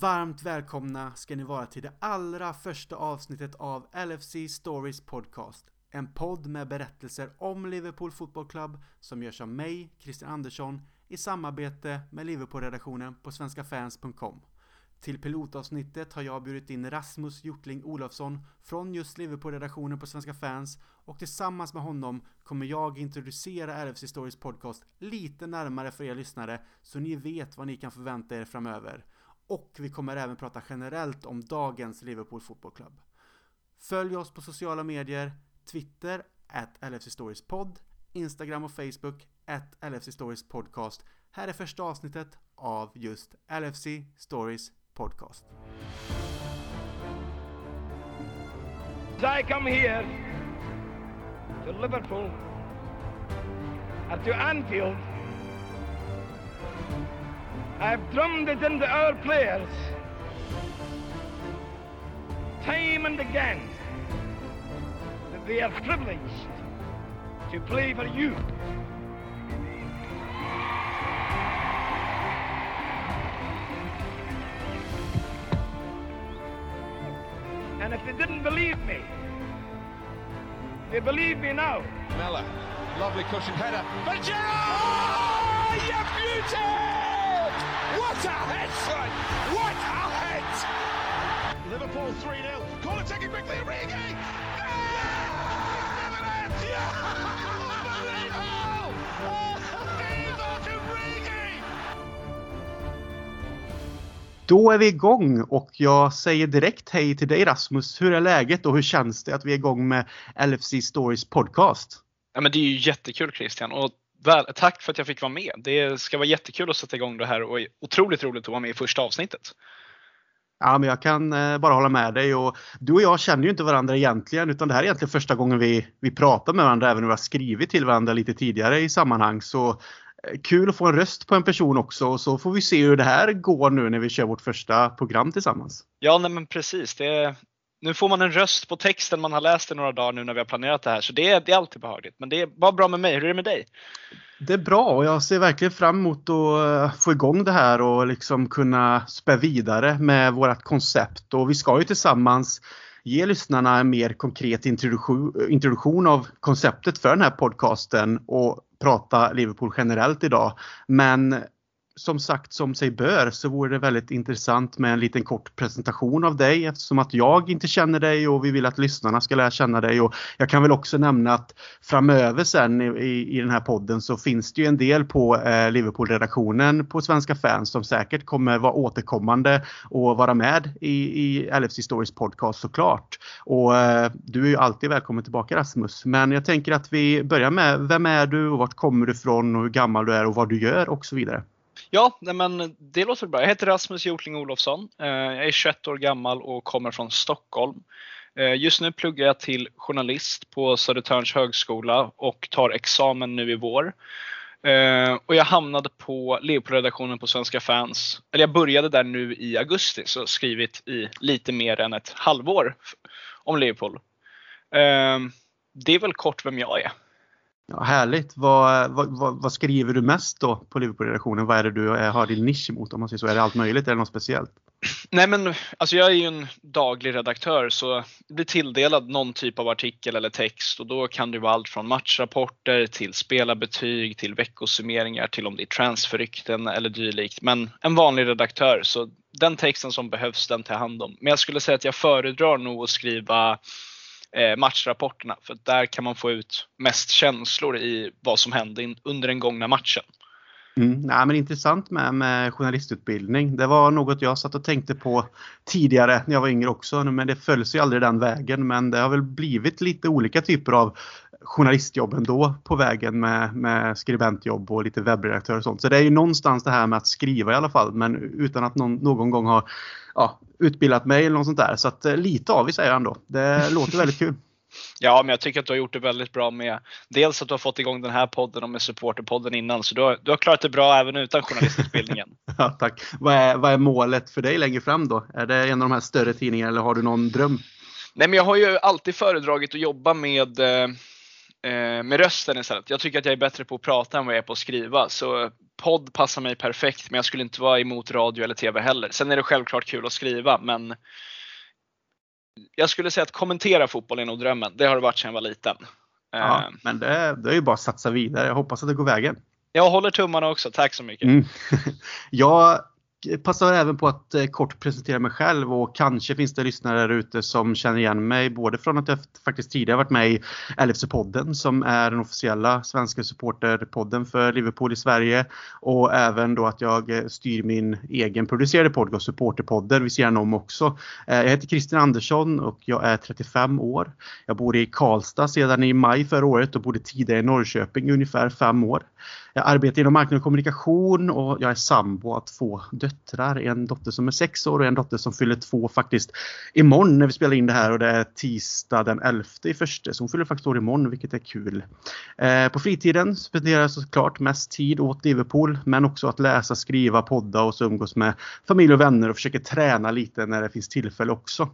Varmt välkomna ska ni vara till det allra första avsnittet av LFC Stories Podcast. En podd med berättelser om Liverpool Football Club som görs av mig, Christian Andersson, i samarbete med Liverpool-redaktionen på svenskafans.com. Till pilotavsnittet har jag bjudit in Rasmus Hjortling Olofsson från just Liverpool-redaktionen på Svenska fans och tillsammans med honom kommer jag introducera LFC Stories podcast lite närmare för er lyssnare så ni vet vad ni kan förvänta er framöver. Och vi kommer även prata generellt om dagens Liverpool Football Club. Följ oss på sociala medier, Twitter, at LFC Stories podd, Instagram och Facebook, at LFC Stories podcast. Här är första avsnittet av just LFC Stories podcast. I come here to Liverpool and to Anfield, I've drummed it into our players time and again that they are privileged to play for you. And if they didn't believe me, they believe me now. Mella, lovely cushion header. But Gerrard! Oh, you beauty! What a head, son! What a head! Liverpool 3 0. Call it taking quickly, Origi! Yeah! Yeah! Unbelievable! Då är vi igång och jag säger direkt hej till dig Rasmus. Hur är läget och hur känns det att vi är igång med LFC Stories podcast? Ja, men det är ju jättekul Christian och väl, tack för att jag fick vara med. Det ska vara jättekul att sätta igång det här och otroligt roligt att vara med i första avsnittet. Ja, men jag kan eh, bara hålla med dig och du och jag känner ju inte varandra egentligen utan det här är egentligen första gången vi, vi pratar med varandra även om vi har skrivit till varandra lite tidigare i sammanhang. Så eh, kul att få en röst på en person också och så får vi se hur det här går nu när vi kör vårt första program tillsammans. Ja, nej, men precis. Det, nu får man en röst på texten man har läst i några dagar nu när vi har planerat det här så det, det är alltid behagligt. Men det är bara bra med mig. Hur är det med dig? Det är bra och jag ser verkligen fram emot att eh, få igång det här och liksom kunna spä vidare med vårt koncept. Och vi ska ju tillsammans ge lyssnarna en mer konkret introduktion, introduktion av konceptet för den här podcasten och prata Liverpool generellt idag. Men som sagt som sig bör så vore det väldigt intressant med en liten kort presentation av dig eftersom att jag inte känner dig och vi vill att lyssnarna ska lära känna dig. Och jag kan väl också nämna att framöver sen i, i den här podden så finns det ju en del på eh, Liverpool-redaktionen på Svenska fans som säkert kommer vara återkommande och vara med i, i LFC Stories podcast såklart. Och eh, du är ju alltid välkommen tillbaka Rasmus. Men jag tänker att vi börjar med vem är du och vart kommer du ifrån och hur gammal du är och vad du gör och så vidare. Ja, nej, men det låter bra. Jag heter Rasmus Hjortling Olofsson. Eh, jag är 21 år gammal och kommer från Stockholm. Eh, just nu pluggar jag till journalist på Södertörns högskola och tar examen nu i vår. Eh, och jag hamnade på Liverpool-redaktionen på Svenska fans. Eller jag började där nu i augusti så skrivit i lite mer än ett halvår om Liverpool. Det är väl kort vem jag är. Ja, härligt. Vad, vad, vad, vad skriver du mest då på Liverpool-redaktionen? Vad är det du eh, har din nisch emot om man säger så? Är det allt möjligt? Är det något speciellt? Nej men alltså jag är ju en daglig redaktör så blir tilldelad någon typ av artikel eller text och då kan det vara allt från matchrapporter till spelarbetyg till veckosummeringar till om det är transferrykten eller dylikt. Men en vanlig redaktör så den texten som behövs den tar jag hand om. Men jag skulle säga att jag föredrar nog att skriva Eh, matchrapporterna för där kan man få ut mest känslor i vad som hände in, under den gångna matchen. Mm, nej, men intressant med, med journalistutbildning. Det var något jag satt och tänkte på tidigare när jag var yngre också. Men det följs ju aldrig den vägen. Men det har väl blivit lite olika typer av journalistjobb ändå på vägen med, med skribentjobb och lite webbredaktör och sånt. Så det är ju någonstans det här med att skriva i alla fall. Men utan att någon, någon gång ha ja, utbildat mig eller något sånt där. Så att eh, lite av i säger han då. Det låter väldigt kul. Ja, men jag tycker att du har gjort det väldigt bra med dels att du har fått igång den här podden och med supporterpodden innan. Så du har, du har klarat det bra även utan journalistutbildningen. Ja, tack. Vad är, vad är målet för dig längre fram då? Är det en av de här större tidningarna eller har du någon dröm? Nej, men jag har ju alltid föredragit att jobba med, eh, med rösten istället. Jag tycker att jag är bättre på att prata än vad jag är på att skriva. Så podd passar mig perfekt, men jag skulle inte vara emot radio eller TV heller. Sen är det självklart kul att skriva, men jag skulle säga att kommentera fotboll är nog drömmen. Det har det varit sedan jag var liten. Ja, men det, det är ju bara att satsa vidare. Jag hoppas att det går vägen. Jag håller tummarna också. Tack så mycket. Mm. jag passar även på att eh, kort presentera mig själv och kanske finns det lyssnare där ute som känner igen mig både från att jag faktiskt tidigare varit med i LFC-podden som är den officiella svenska supporterpodden för Liverpool i Sverige och även då att jag eh, styr min egen producerade podcast Supporterpodden vid sidan om också. Eh, jag heter Christian Andersson och jag är 35 år. Jag bor i Karlstad sedan i maj förra året och bodde tidigare i Norrköping i ungefär fem år. Jag arbetar inom marknad och kommunikation och jag är sambo av två döttrar. En dotter som är sex år och en dotter som fyller två faktiskt imorgon när vi spelar in det här och det är tisdag den 11 i första. Så hon fyller faktiskt år imorgon vilket är kul. Eh, på fritiden spenderar jag såklart mest tid åt Liverpool men också att läsa, skriva, podda och så umgås med familj och vänner och försöker träna lite när det finns tillfälle också.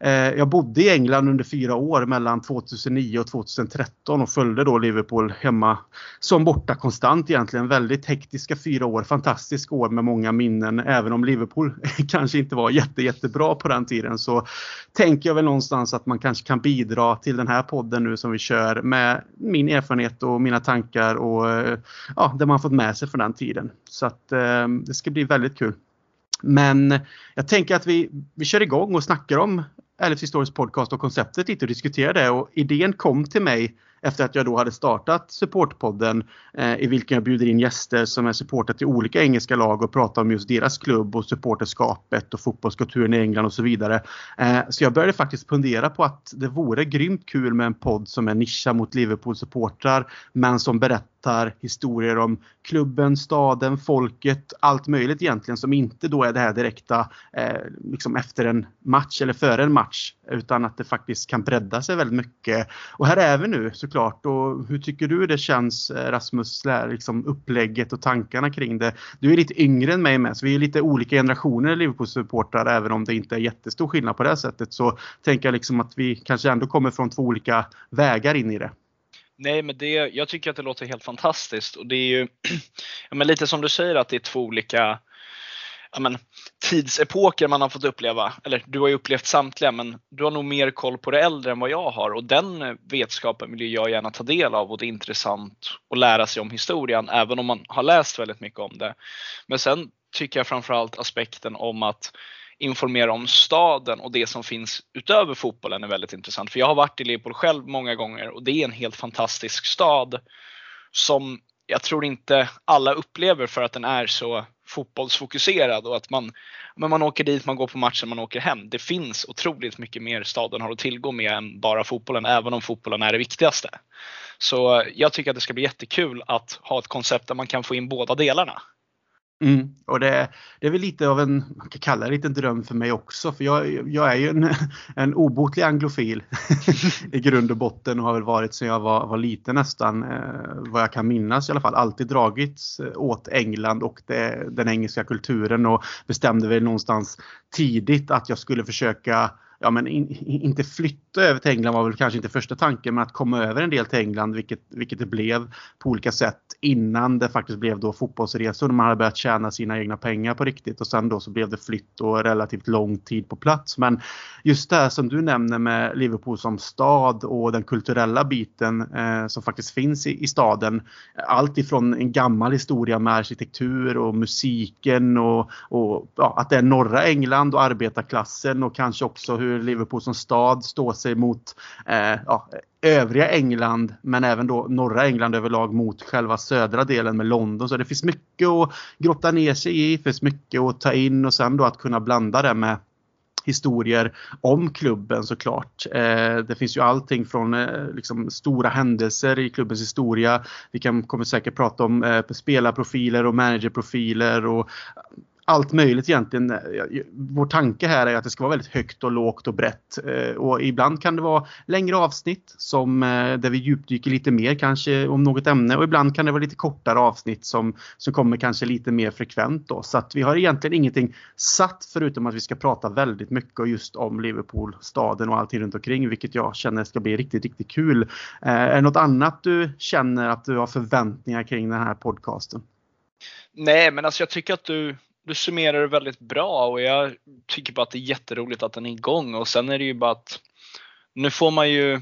Eh, jag bodde i England under fyra år mellan 2009 och 2013 och följde då Liverpool hemma som borta konstant intressant egentligen. Väldigt hektiska fyra år. Fantastiska år med många minnen. Även om Liverpool kanske inte var jätte, jättebra på den tiden så tänker jag väl någonstans att man kanske kan bidra till den här podden nu som vi kör med min erfarenhet och mina tankar och eh, ja, det man fått med sig från den tiden. Så att eh, det ska bli väldigt kul. Men jag tänker att vi, vi kör igång och snackar om LFC Stories podcast och konceptet lite och diskuterar det och idén kom till mig efter att jag då hade startat Supportpodden eh, i vilken jag bjuder in gäster som är supportrar till olika engelska lag och pratar om just deras klubb och supporterskapet och fotbollskulturen i England och så vidare. Eh, så jag började faktiskt fundera på att det vore grymt kul med en podd som är nischad mot Liverpool-supportrar men som berättar historier om klubben, staden, folket, allt möjligt egentligen som inte då är det här direkta eh, liksom efter en match eller före en match utan att det faktiskt kan bredda sig väldigt mycket. Och här är vi nu såklart. Och hur tycker du det känns eh, Rasmus, liksom upplägget och tankarna kring det? Du är lite yngre än mig med så vi är lite olika generationer Liverpool-supportrar även om det inte är jättestor skillnad på det sättet. Så tänker jag liksom att vi kanske ändå kommer från två olika vägar in i det. Nej, men det, jag tycker att det låter helt fantastiskt och det är ju ja, men lite som du säger att det är två olika ja, men, tidsepoker man har fått uppleva. Eller du har ju upplevt samtliga men du har nog mer koll på det äldre än vad jag har och den vetskapen vill jag gärna ta del av och det är intressant att lära sig om historien även om man har läst väldigt mycket om det. Men sen tycker jag framförallt aspekten om att informera om staden och det som finns utöver fotbollen är väldigt intressant. För jag har varit i Leopold själv många gånger och det är en helt fantastisk stad som jag tror inte alla upplever för att den är så fotbollsfokuserad och att man, men man åker dit, man går på matchen, man åker hem. Det finns otroligt mycket mer staden har att tillgå med än bara fotbollen, även om fotbollen är det viktigaste. Så jag tycker att det ska bli jättekul att ha ett koncept där man kan få in båda delarna. Mm. Och det, det är väl lite av en, man kan kalla det lite en dröm för mig också för jag, jag är ju en, en obotlig anglofil i grund och botten och har väl varit sedan jag var, var liten nästan eh, vad jag kan minnas i alla fall. Alltid dragits eh, åt England och det, den engelska kulturen och bestämde väl någonstans tidigt att jag skulle försöka ja, men in, inte flytta över till England var väl kanske inte första tanken, men att komma över en del till England, vilket, vilket det blev på olika sätt innan det faktiskt blev då fotbollsresor när man hade börjat tjäna sina egna pengar på riktigt och sen då så blev det flytt och relativt lång tid på plats. Men just det här som du nämner med Liverpool som stad och den kulturella biten eh, som faktiskt finns i, i staden. Allt ifrån en gammal historia med arkitektur och musiken och, och ja, att det är norra England och arbetarklassen och kanske också hur Liverpool som stad står sig mot eh, ja, övriga England men även då norra England överlag mot själva södra delen med London. Så det finns mycket att grotta ner sig i, det finns mycket att ta in och sen då att kunna blanda det med historier om klubben såklart. Eh, det finns ju allting från eh, liksom, stora händelser i klubbens historia. Vi kan, kommer säkert prata om eh, spelarprofiler och managerprofiler och allt möjligt egentligen. Vår tanke här är att det ska vara väldigt högt och lågt och brett. Eh, och ibland kan det vara längre avsnitt som, eh, där vi djupdyker lite mer kanske om något ämne och ibland kan det vara lite kortare avsnitt som, som kommer kanske lite mer frekvent. Då. Så att vi har egentligen ingenting satt förutom att vi ska prata väldigt mycket just om Liverpool, staden och allting runt omkring vilket jag känner ska bli riktigt, riktigt kul. Eh, är det något annat du känner att du har förväntningar kring den här podcasten? Nej, men alltså jag tycker att du, du summerar det väldigt bra och jag tycker bara att det är jätteroligt att den är igång och sen är det ju bara att nu får man ju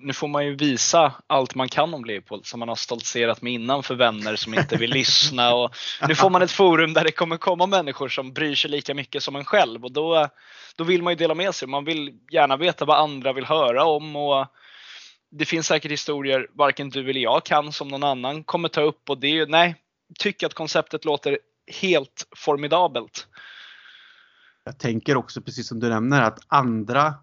nu får man ju visa allt man kan om Leopold som man har stoltserat med innan för vänner som inte vill lyssna. Och nu får man ett forum där det kommer komma människor som bryr sig lika mycket som en själv och då, då vill man ju dela med sig. Man vill gärna veta vad andra vill höra om och det finns säkert historier varken du eller jag kan som någon annan kommer ta upp och det är ju, nej, tycker att konceptet låter helt formidabelt. Jag tänker också precis som du nämner att andra,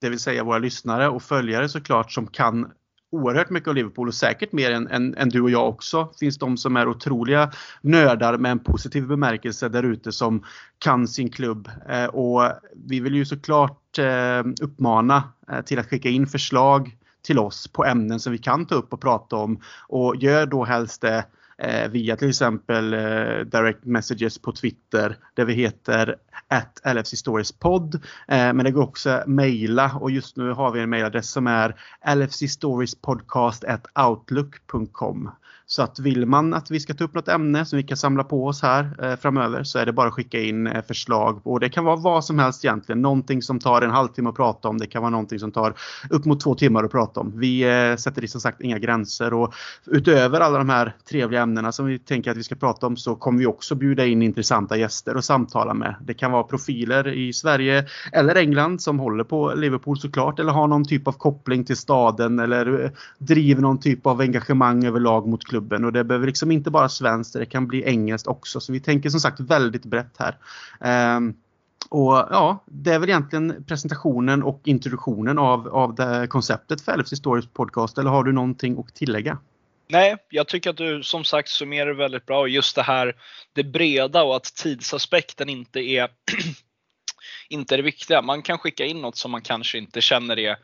det vill säga våra lyssnare och följare såklart som kan oerhört mycket av Liverpool och säkert mer än, än, än, du och jag också. finns de som är otroliga nördar med en positiv bemärkelse där ute som kan sin klubb. Eh, och vi vill ju såklart eh, uppmana eh, till att skicka in förslag till oss på ämnen som vi kan ta upp och prata om och gör då helst det eh, Eh, via till exempel eh, direct messages på Twitter där vi heter at LFC Eh, men det går också att mejla och just nu har vi en mejladress som är lfcstoriespodcast@outlook.com. Så att vill man att vi ska ta upp något ämne som vi kan samla på oss här eh, framöver så är det bara att skicka in eh, förslag. Och det kan vara vad som helst egentligen. Någonting som tar en halvtimme att prata om. Det kan vara någonting som tar upp mot två timmar att prata om. Vi eh, sätter som sagt inga gränser och utöver alla de här trevliga ämnena som vi tänker att vi ska prata om så kommer vi också bjuda in intressanta gäster och samtala med. Det kan vara profiler i Sverige eller England som håller på Liverpool såklart eller har någon typ av koppling till staden eller driver någon typ av engagemang överlag mot klubben klubben och det behöver liksom inte bara svenskt, det kan bli engelskt också. Så vi tänker som sagt väldigt brett här. Um, och ja, det är väl egentligen presentationen och introduktionen av, av det konceptet för LFC Stories podcast. Eller har du någonting att tillägga? Nej, jag tycker att du som sagt summerar väldigt bra. Just det här det breda och att tidsaspekten inte är inte är det viktiga. Man kan skicka in något som man kanske inte känner är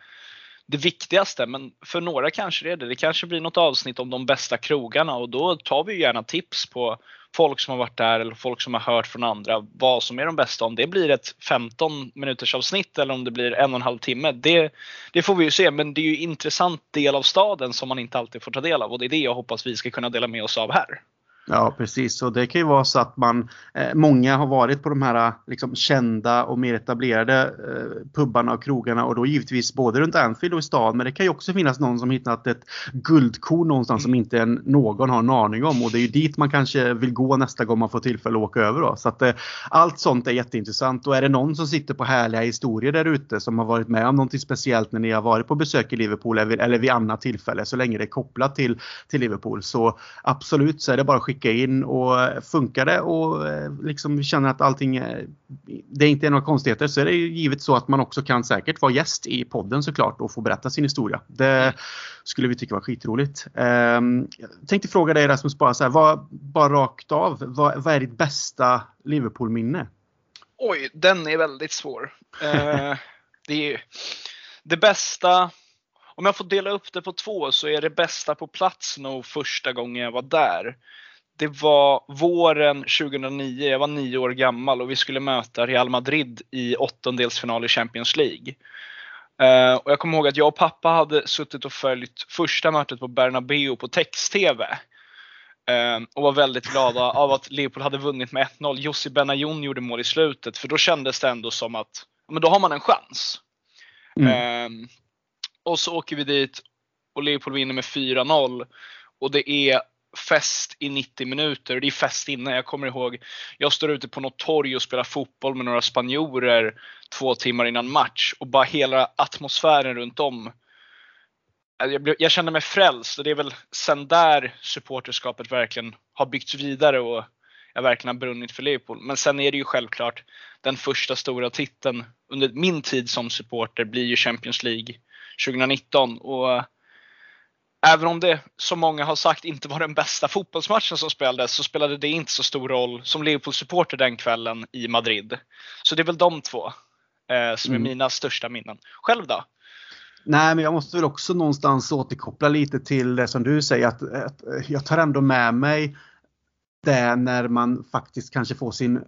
det viktigaste, men för några kanske det är det. Det kanske blir något avsnitt om de bästa krogarna och då tar vi gärna tips på folk som har varit där eller folk som har hört från andra vad som är de bästa. Om det blir ett 15 minuters avsnitt eller om det blir en och en halv timme, det, det får vi ju se. Men det är ju intressant del av staden som man inte alltid får ta del av och det är det jag hoppas vi ska kunna dela med oss av här. Ja precis och det kan ju vara så att man eh, Många har varit på de här liksom, kända och mer etablerade eh, pubbarna och krogarna och då givetvis både runt Anfield och i stan men det kan ju också finnas någon som hittat ett guldkorn någonstans som inte en, någon har en aning om och det är ju dit man kanske vill gå nästa gång man får tillfälle att åka över. Då. Så att, eh, allt sånt är jätteintressant och är det någon som sitter på härliga historier där ute som har varit med om någonting speciellt när ni har varit på besök i Liverpool eller vid annat tillfälle så länge det är kopplat till, till Liverpool så absolut så är det bara att skicka skicka in och funkar det och eh, liksom känner att allting det inte är några konstigheter så är det givet så att man också kan säkert vara gäst i podden såklart och få berätta sin historia. Det skulle vi tycka var skitroligt. Ehm, jag tänkte fråga dig Rasmus bara så här, vad, bara rakt av, vad, vad är ditt bästa Liverpool-minne? Oj, den är väldigt svår. Eh, det, är, det bästa om jag får dela upp det på två så är det bästa på plats nog första gången jag var där det var våren 2009, jag var nio år gammal och vi skulle möta Real Madrid i åttondelsfinal i Champions League. Uh, och jag kommer ihåg att jag och pappa hade suttit och följt första mötet på Bernabéu på text-tv. Uh, och var väldigt glada av att Liverpool hade vunnit med 1-0. Jussi Benayoun gjorde mål i slutet för då kändes det ändå som att men då har man en chans. Mm. Uh, och så åker vi dit och Liverpool vinner med 4-0. Och det är fest i 90 minuter. Det är fest innan. Jag kommer ihåg, jag står ute på något torg och spelar fotboll med några spanjorer två timmar innan match och bara hela atmosfären runt om. Alltså, jag, jag kände mig frälst och det är väl sen där supporterskapet verkligen har byggts vidare och jag verkligen har brunnit för Liverpool. Men sen är det ju självklart den första stora titeln under min tid som supporter blir ju Champions League 2019 och även om det, som många har sagt, inte var den bästa fotbollsmatchen som spelades, så spelade det inte så stor roll som Liverpool-supporter den kvällen i Madrid. Så det är väl de två eh, som är Mm. mina största minnen. Själv då? Nej, men jag måste väl också någonstans återkoppla lite till det som du säger att, att jag tar ändå med mig det när man faktiskt kanske får sin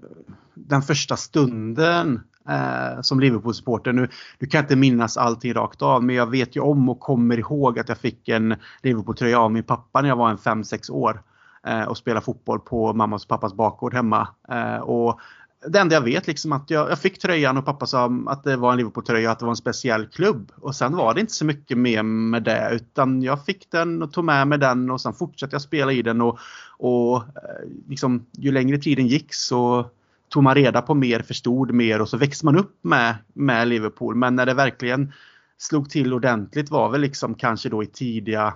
den första stunden eh, som Liverpool-supporter. Nu, nu kan jag inte minnas allting rakt av men jag vet ju om och kommer ihåg att jag fick en Liverpool-tröja av min pappa när jag var en 5-6 år eh, och spelade fotboll på mammas och pappas bakgård hemma. Eh, och det enda jag vet liksom att jag, jag fick tröjan och pappa sa att det var en Liverpool-tröja och att det var en speciell klubb. Och sen var det inte så mycket mer med det utan jag fick den och tog med mig den och sen fortsatte jag spela i den och, och eh, liksom, ju längre tiden gick så tog man reda på mer, förstod mer och så växte man upp med, med Liverpool. Men när det verkligen slog till ordentligt var väl liksom kanske då i tidiga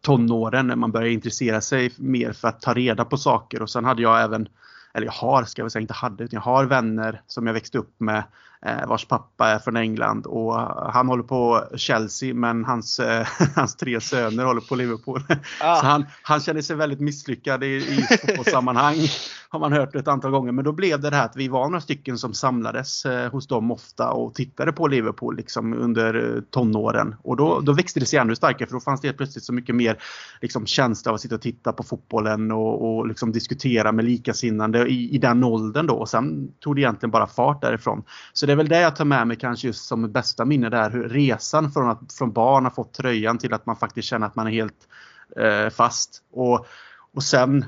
tonåren när man började intressera sig mer för att ta reda på saker och sen hade jag även eller jag har, ska jag säga, inte hade, utan jag har vänner som jag växte upp med vars pappa är från England och han håller på Chelsea men hans, eh, hans tre söner håller på Liverpool. Ah. Så han, han känner sig väldigt misslyckad i, i fotbollssammanhang har man hört ett antal gånger. Men då blev det det här att vi var några stycken som samlades eh, hos dem ofta och tittade på Liverpool liksom under eh, tonåren. Och då, då växte det sig ännu starkare för då fanns det helt plötsligt så mycket mer liksom, känsla av att sitta och titta på fotbollen och, och liksom diskutera med likasinnande i, i den åldern då. Och sen tog det egentligen bara fart därifrån. Så det det är väl det jag tar med mig kanske just som bästa minne där. Hur resan från att från barn har fått tröjan till att man faktiskt känner att man är helt eh, fast. Och, och sen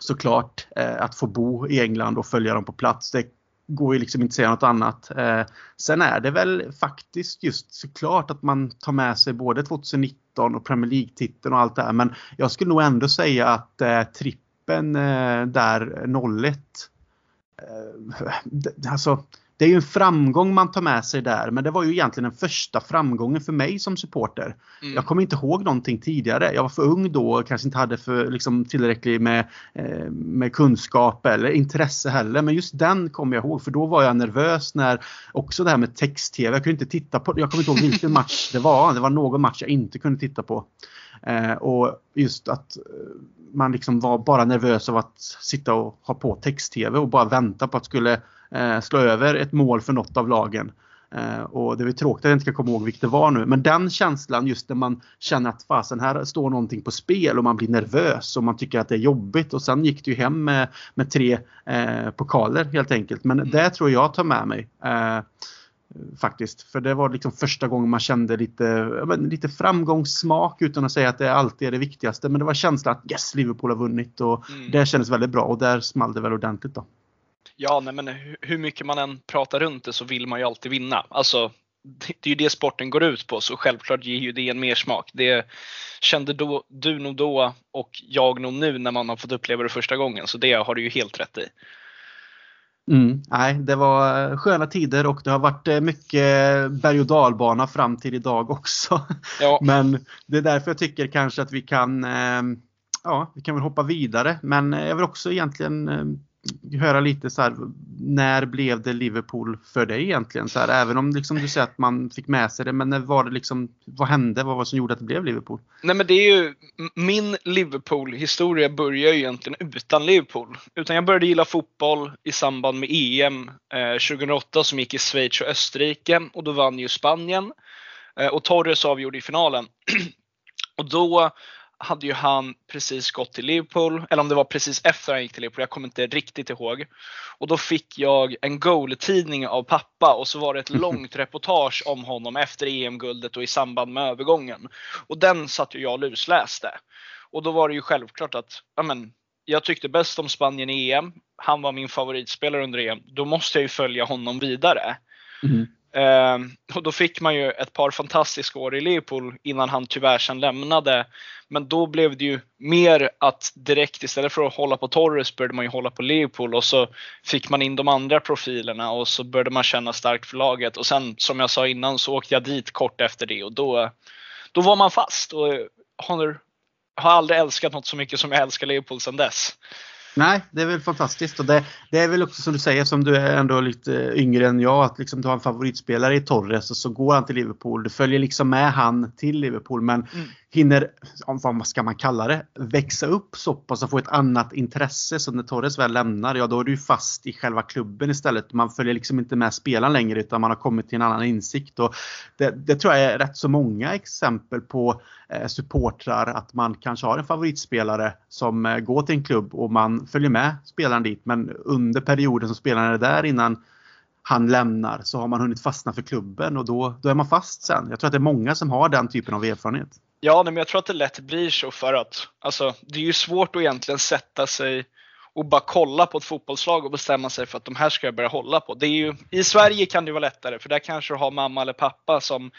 såklart eh, att få bo i England och följa dem på plats. Det går ju liksom inte att säga något annat. Eh, sen är det väl faktiskt just såklart att man tar med sig både 2019 och Premier League-titeln och allt det här. Men jag skulle nog ändå säga att eh, trippen eh, där 01 eh, alltså det är ju en framgång man tar med sig där men det var ju egentligen den första framgången för mig som supporter. Mm. Jag kommer inte ihåg någonting tidigare. Jag var för ung då och kanske inte hade för, liksom, tillräckligt med, eh, med kunskap eller intresse heller. Men just den kommer jag ihåg för då var jag nervös när också det här med text-tv. Jag kunde inte titta på, jag kommer inte ihåg vilken match det var. Det var någon match jag inte kunde titta på. Eh, och just att eh, man liksom var bara nervös av att sitta och ha på text-tv och bara vänta på att skulle eh, slå över ett mål för något av lagen. Och det är tråkigt att jag inte kan komma ihåg vilket det var nu. Men den känslan just när man känner att fasen här står någonting på spel och man blir nervös och man tycker att det är jobbigt. Och sen gick det ju hem med, med tre eh, pokaler helt enkelt. Men det tror jag tar med mig. Eh, Faktiskt. För det var liksom första gången man kände lite, men lite framgångssmak utan att säga att det alltid är det viktigaste. Men det var känslan att yes, Liverpool har vunnit och Mm. det kändes väldigt bra och där small det väl ordentligt då. Ja, nej, men hu- hur mycket man än pratar runt det så vill man ju alltid vinna. Alltså, det det är ju det sporten går ut på, så självklart ger ju det en mersmak. Det kände då, du nog då och jag nog nu när man har fått uppleva det första gången, så det har du ju helt rätt i. Mm. Nej, det var eh, sköna tider och det har varit eh, mycket berg och dalbana fram till idag också. Ja, Men det är därför jag tycker kanske att vi kan eh, Ja, vi kan väl hoppa vidare men jag vill också egentligen höra lite så här när blev det Liverpool för dig egentligen? Så här, även om liksom du säger att man fick med sig det men när var det liksom vad hände? Vad var det som gjorde att det blev Liverpool? nej men det är ju, min Liverpool-historia börjar ju egentligen utan Liverpool. Utan jag började gilla fotboll i samband med EM eh, 2008 som gick i Schweiz och Österrike och då vann ju Spanien. Eh, och Torres avgjorde i finalen. och då hade ju han precis gått till Liverpool, eller om det var precis efter han gick till Liverpool, jag kommer inte riktigt ihåg. Och då fick jag en goal-tidning av pappa och så var det ett långt reportage om honom efter EM-guldet och i samband med övergången. Och den satt ju jag och lusläste. Och då var det ju självklart att, ja men, jag tyckte bäst om Spanien i EM. Han var min favoritspelare under EM. Då måste jag ju följa honom vidare. Eh, Ehm, och då fick man ju ett par fantastiska år i Liverpool innan han tyvärr sen lämnade. Men då blev det ju mer att direkt istället för att hålla på Torres började man ju hålla på Liverpool och så fick man in de andra profilerna och så började man känna starkt för laget. Och sen som jag sa innan så åkte jag dit kort efter det och då, då var man fast. Och eh, har, har aldrig älskat något så mycket som jag älskar Liverpool sedan dess. Nej, det är väl fantastiskt och det, det är väl också som du säger som du är ändå lite eh, yngre än jag att liksom du har en favoritspelare i Torres och så går han till Liverpool. Du följer liksom med han till Liverpool men Mm hinner, vad ska man kalla det, växa upp så pass och få ett annat intresse. Så när Torres väl lämnar, ja då är du fast i själva klubben istället. Man följer liksom inte med spelaren längre utan man har kommit till en annan insikt. Och det, det tror jag är rätt så många exempel på eh, supportrar att man kanske har en favoritspelare som eh, går till en klubb och man följer med spelaren dit. Men under perioden som spelaren är där innan han lämnar så har man hunnit fastna för klubben och då, då är man fast sen. Jag tror att det är många som har den typen av erfarenhet. Ja, men jag tror att det lätt blir så för att alltså, det är ju svårt att egentligen sätta sig och bara kolla på ett fotbollslag och bestämma sig för att de här ska jag börja hålla på. Det är ju, I Sverige kan det vara lättare för där kanske du har mamma eller pappa som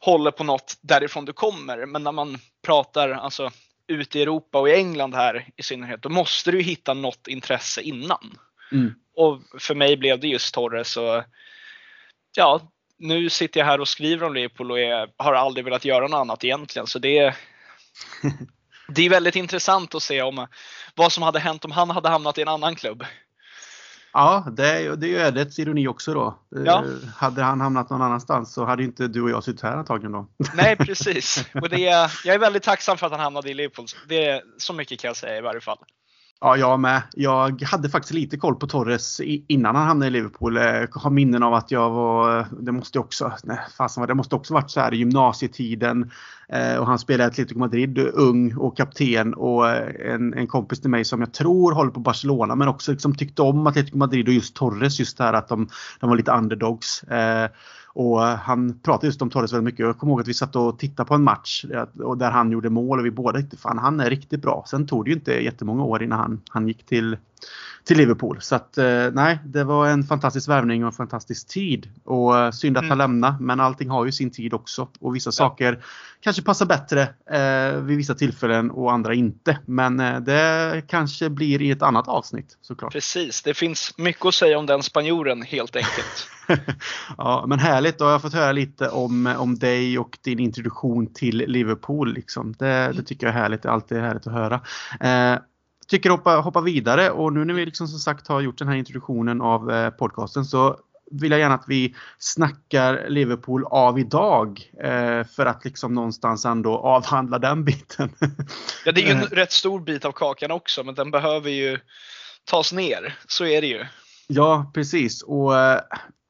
håller på något därifrån du kommer. Men när man pratar alltså, ute i Europa och i England här i synnerhet, då måste du hitta något intresse innan. Mm. Och för mig blev det just Torres och ja, nu sitter jag här och skriver om Liverpool och är, har aldrig velat göra något annat egentligen. Så det är, det är väldigt intressant att se om vad som hade hänt om han hade hamnat i en annan klubb. Ja, det är, det är ju ödets ironi också då. Ja. Hade han hamnat någon annanstans så hade inte du och jag suttit här antagligen då. Nej, precis. Och det är, jag är väldigt tacksam för att han hamnade i Liverpool. Det är, så mycket kan jag säga i varje fall. Ja, jag med. Jag hade faktiskt lite koll på Torres innan han hamnade i Liverpool. Eh, jag har minnen av att jag var, eh, det måste också, nej, fasen, det måste också varit så här i gymnasietiden. Eh, och han spelar i Atletico Madrid, ung och kapten och eh, en, en kompis till mig som jag tror håller på Barcelona men också liksom tyckte om Atletico Madrid och just Torres just det här att de, de var lite underdogs. Eh, och han pratade just om Torres väldigt mycket. Jag kommer ihåg att vi satt och tittade på en match där han gjorde mål och vi båda tyckte fan han är riktigt bra. Sen tog det ju inte jättemånga år innan han, han gick till till Liverpool. Så att eh, nej, det var en fantastisk värvning och en fantastisk tid. Och eh, synd att han mm. lämnade, men allting har ju sin tid också. Och vissa ja. saker kanske passar bättre eh, vid vissa tillfällen och andra inte. Men eh, det kanske blir i ett annat avsnitt såklart. Precis, det finns mycket att säga om den spanjoren helt enkelt. ja, men härligt. Då har jag fått höra lite om, om dig och din introduktion till Liverpool. Liksom. Det, det mm. tycker jag är härligt. Det är alltid härligt att höra. Eh, tycker hoppa, hoppa vidare och nu när vi liksom som sagt har gjort den här introduktionen av eh, podcasten så vill jag gärna att vi snackar Liverpool av idag eh, för att liksom någonstans ändå avhandla den biten. ja, det är ju en eh. rätt stor bit av kakan också, men den behöver ju tas ner. Så är det ju. Ja, precis. Och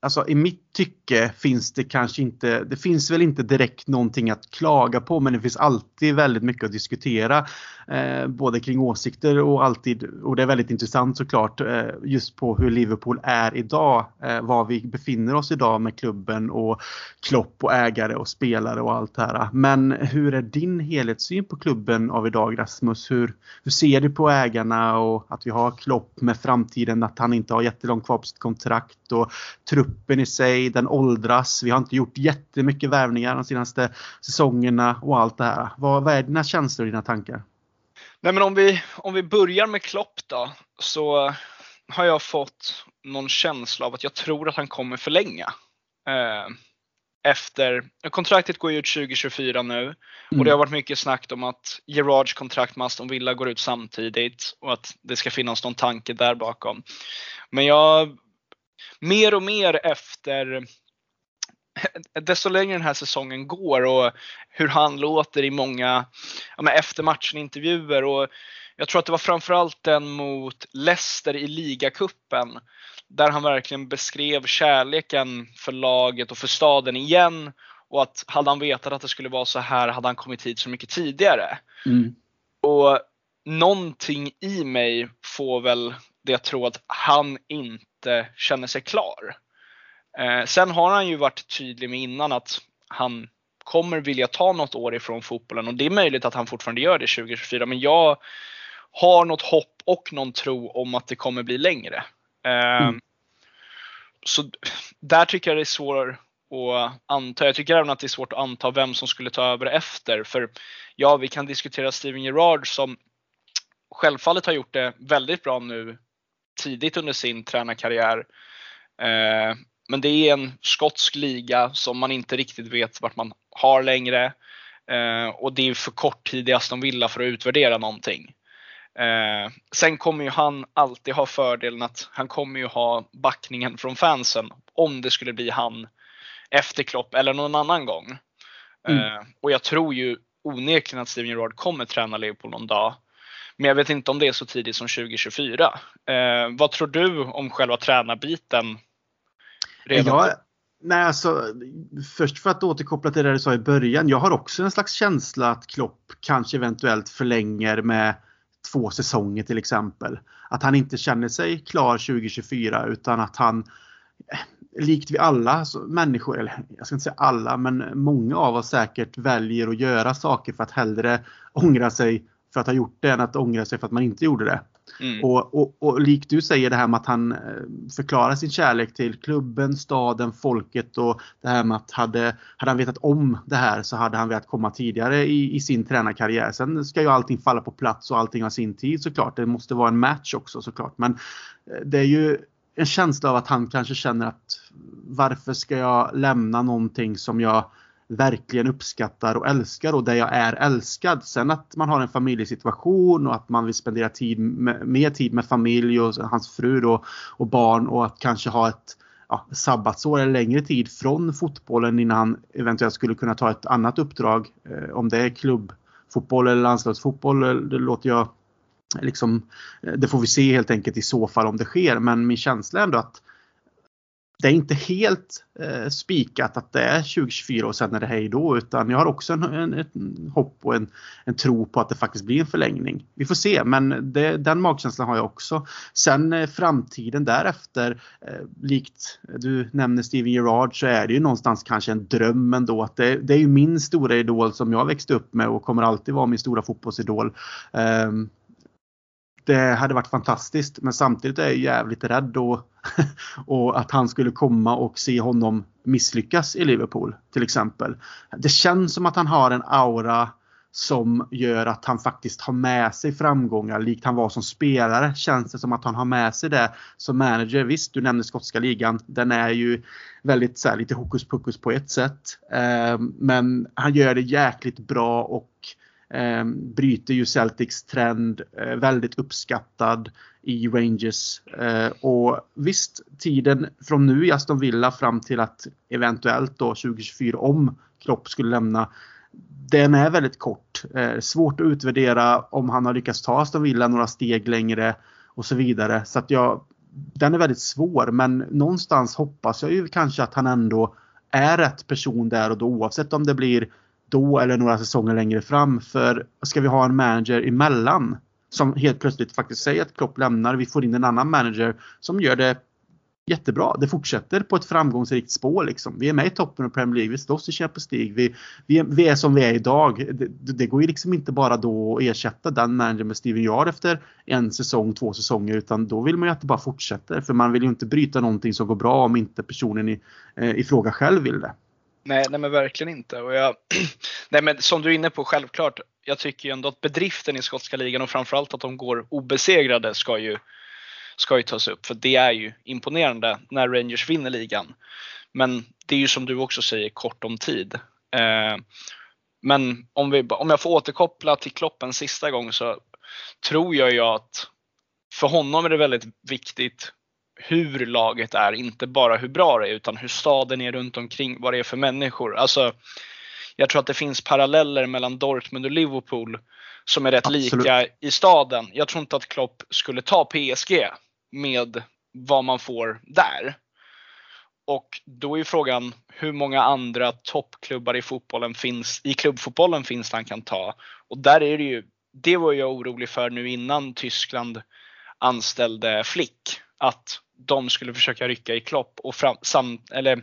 alltså i mitt tycke finns det kanske inte, det finns väl inte direkt någonting att klaga på men det finns alltid väldigt mycket att diskutera. Eh, både kring åsikter och alltid, och det är väldigt intressant såklart, eh, just på hur Liverpool är idag. Eh, var vi befinner oss idag med klubben och Klopp och ägare och spelare och allt det här. Men hur är din helhetssyn på klubben av idag Rasmus? Hur, hur ser du på ägarna och att vi har Klopp med framtiden, att han inte har jättelångt kvar på sitt kontrakt och truppen i sig, den åldras. Vi har inte gjort jättemycket värvningar de senaste säsongerna och allt det här. Vad, vad är dina känslor och dina tankar? Nej, men om, vi, om vi börjar med Klopp då, så har jag fått någon känsla av att jag tror att han kommer förlänga. Eh, efter, kontraktet går ju ut 2024 nu mm. och det har varit mycket snack om att Gerards kontrakt med Aston Villa går ut samtidigt och att det ska finnas någon tanke där bakom. Men jag, mer och mer efter desto längre den här säsongen går och hur han låter i många ja, efter matchen intervjuer och jag tror att det var framförallt den mot Leicester i ligacupen där han verkligen beskrev kärleken för laget och för staden igen och att hade han vetat att det skulle vara så här hade han kommit hit så mycket tidigare. Mm. Och någonting i mig får väl det att tro att han inte känner sig klar. Eh, sen har han ju varit tydlig med innan att han kommer vilja ta något år ifrån fotbollen och det är möjligt att han fortfarande gör det 2024 men jag har något hopp och någon tro om att det kommer bli längre. Eh, mm. Så där tycker jag det är svårt att anta. Jag tycker även att det är svårt att anta vem som skulle ta över efter. För ja, vi kan diskutera Steven Gerrard som självfallet har gjort det väldigt bra nu tidigt under sin tränarkarriär. Eh, men det är en skotsk liga som man inte riktigt vet vart man har längre. Eh, och det är för kort tid i Aston Villa för att utvärdera någonting. Eh, sen kommer ju han alltid ha fördelen att han kommer ju ha backningen från fansen om det skulle bli han efter Klopp eller någon annan gång. Mm. Eh, och jag tror ju onekligen att Steven Gerrard kommer träna Liverpool någon dag. Men jag vet inte om det är så tidigt som 2024. Eh, vad tror du om själva tränarbiten? Redan? Jag, nej, alltså, först för att återkoppla till det du sa i början. Jag har också en slags känsla att Klopp kanske eventuellt förlänger med två säsonger till exempel. Att han inte känner sig klar 2024 utan att han likt vi alla människor, eller jag ska inte säga alla, men många av oss säkert väljer att göra saker för att hellre ångra sig för att ha gjort det än att ångra sig för att man inte gjorde det. Mm. Och, och, och likt du säger det här med att han eh, förklarar sin kärlek till klubben, staden, folket och det här med att hade, hade han vetat om det här så hade han velat komma tidigare i, i sin tränarkarriär. Sen ska ju allting falla på plats och allting ha sin tid såklart. Det måste vara en match också såklart. Men eh, det är ju en känsla av att han kanske känner att varför ska jag lämna någonting som jag verkligen uppskattar och älskar och där jag är älskad. Sen att man har en familjesituation och att man vill spendera tid med, mer tid med familj och hans fru då, och barn och att kanske ha ett ja, sabbatsår eller längre tid från fotbollen innan han eventuellt skulle kunna ta ett annat uppdrag. Eh, om det är klubbfotboll eller landslagsfotboll, eh, det låter jag liksom, eh, det får vi se helt enkelt i så fall om det sker. Men min känsla är ändå att det är inte helt eh, spikat att det är 2024 och sen är det hej då utan jag har också en, en, en hopp och en, en, tro på att det faktiskt blir en förlängning. Vi får se men det, den magkänslan har jag också. Sen eh, framtiden därefter, eh, likt du nämner Steven Gerrard så är det ju någonstans kanske en dröm ändå att det, det är ju min stora idol som jag växte upp med och kommer alltid vara min stora fotbollsidol. Ehm, det hade varit fantastiskt men samtidigt är jag jävligt rädd och, och att han skulle komma och se honom misslyckas i Liverpool till exempel. Det känns som att han har en aura som gör att han faktiskt har med sig framgångar likt han var som spelare. Känns det som att han har med sig det som manager. Visst, du nämnde skotska ligan. Den är ju väldigt så här, lite hokus pokus på ett sätt. Eh, men han gör det jäkligt bra och eh, bryter ju Celtics trend, eh, väldigt uppskattad i Rangers. Eh, och visst, tiden från nu i Aston Villa fram till att eventuellt då 2024 om Klopp skulle lämna den är väldigt kort. Eh, svårt att utvärdera om han har lyckats ta Aston Villa några steg längre och så vidare. Så att jag, den är väldigt svår men någonstans hoppas jag ju kanske att han ändå är rätt person där och då oavsett om det blir då eller några säsonger längre fram. För ska vi ha en manager emellan som helt plötsligt faktiskt säger att Klopp lämnar, vi får in en annan manager som gör det jättebra. Det fortsätter på ett framgångsrikt spår. Liksom. Vi är med i toppen av Premier League, vi slåss i Champions League. Vi, vi, är, vi är som vi är idag. Det, det, går ju liksom inte bara då att ersätta den managern med Steven Yard efter en säsong, två säsonger utan då vill man ju att det bara fortsätter. För man vill ju inte bryta någonting som går bra om inte personen i, eh, i fråga själv vill det. Nej, nej men verkligen inte. Och jag, nej men som du är inne på, självklart. Jag tycker ju ändå att bedriften i skotska ligan och framförallt att de går obesegrade ska ju, ska ju tas upp. För det är ju imponerande när Rangers vinner ligan. Men det är ju som du också säger kort om tid. Eh, men om, vi, om jag får återkoppla till Klopp en sista gång så tror jag ju att för honom är det väldigt viktigt hur laget är, inte bara hur bra det är utan hur staden är runt omkring, vad det är för människor. Alltså, jag tror att det finns paralleller mellan Dortmund och Liverpool som är rätt Absolut. lika i staden. Jag tror inte att Klopp skulle ta PSG med vad man får där. Och då är frågan hur många andra toppklubbar i fotbollen finns, i klubbfotbollen finns det han kan ta. Och där är det ju, det var jag orolig för nu innan Tyskland anställde Flick. Att de skulle försöka rycka i Klopp och fram, sam, eller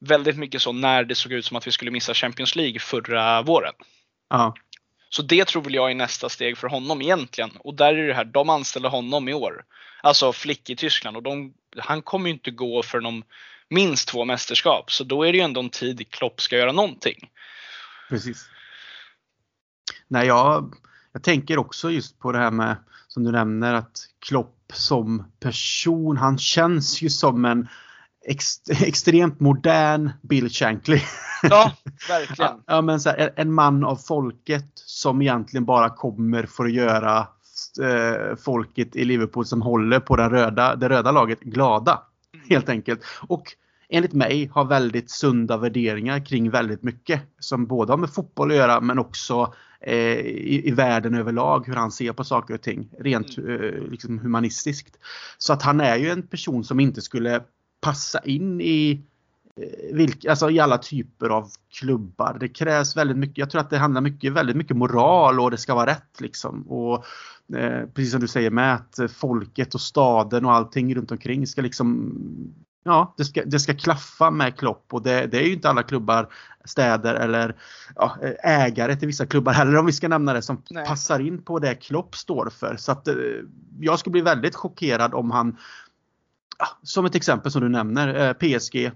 väldigt mycket så när det såg ut som att vi skulle missa Champions League förra våren. Ja. Så det tror väl jag är nästa steg för honom egentligen. Och där är det här, de anställer honom i år. Alltså Flick i Tyskland och de, han kommer ju inte gå för om minst två mästerskap. Så då är det ju ändå en tid Klopp ska göra någonting. Precis. Nej, jag, jag tänker också just på det här med som du nämner att Klopp som person, han känns ju som en ex, extremt modern Bill Shankly. Ja, verkligen. ja, men så här, en man av folket som egentligen bara kommer för att göra eh, folket i Liverpool som håller på den röda, det röda laget glada. Helt enkelt. Och enligt mig har väldigt sunda värderingar kring väldigt mycket som både har med fotboll att göra men också i, i, världen överlag hur han ser på saker och ting rent mm. eh, liksom humanistiskt. Så att han är ju en person som inte skulle passa in i eh, vilka, alltså i alla typer av klubbar. Det krävs väldigt mycket. Jag tror att det handlar mycket, väldigt mycket moral och det ska vara rätt liksom. Och eh, precis som du säger med att folket och staden och allting runt omkring ska liksom Ja, det ska, det ska klaffa med Klopp och det, det är ju inte alla klubbar, städer eller ja, ägare till vissa klubbar heller om vi ska nämna det som Nej. passar in på det Klopp står för. Så att eh, jag skulle bli väldigt chockerad om han som ett exempel som du nämner, eh, PSG. Eh,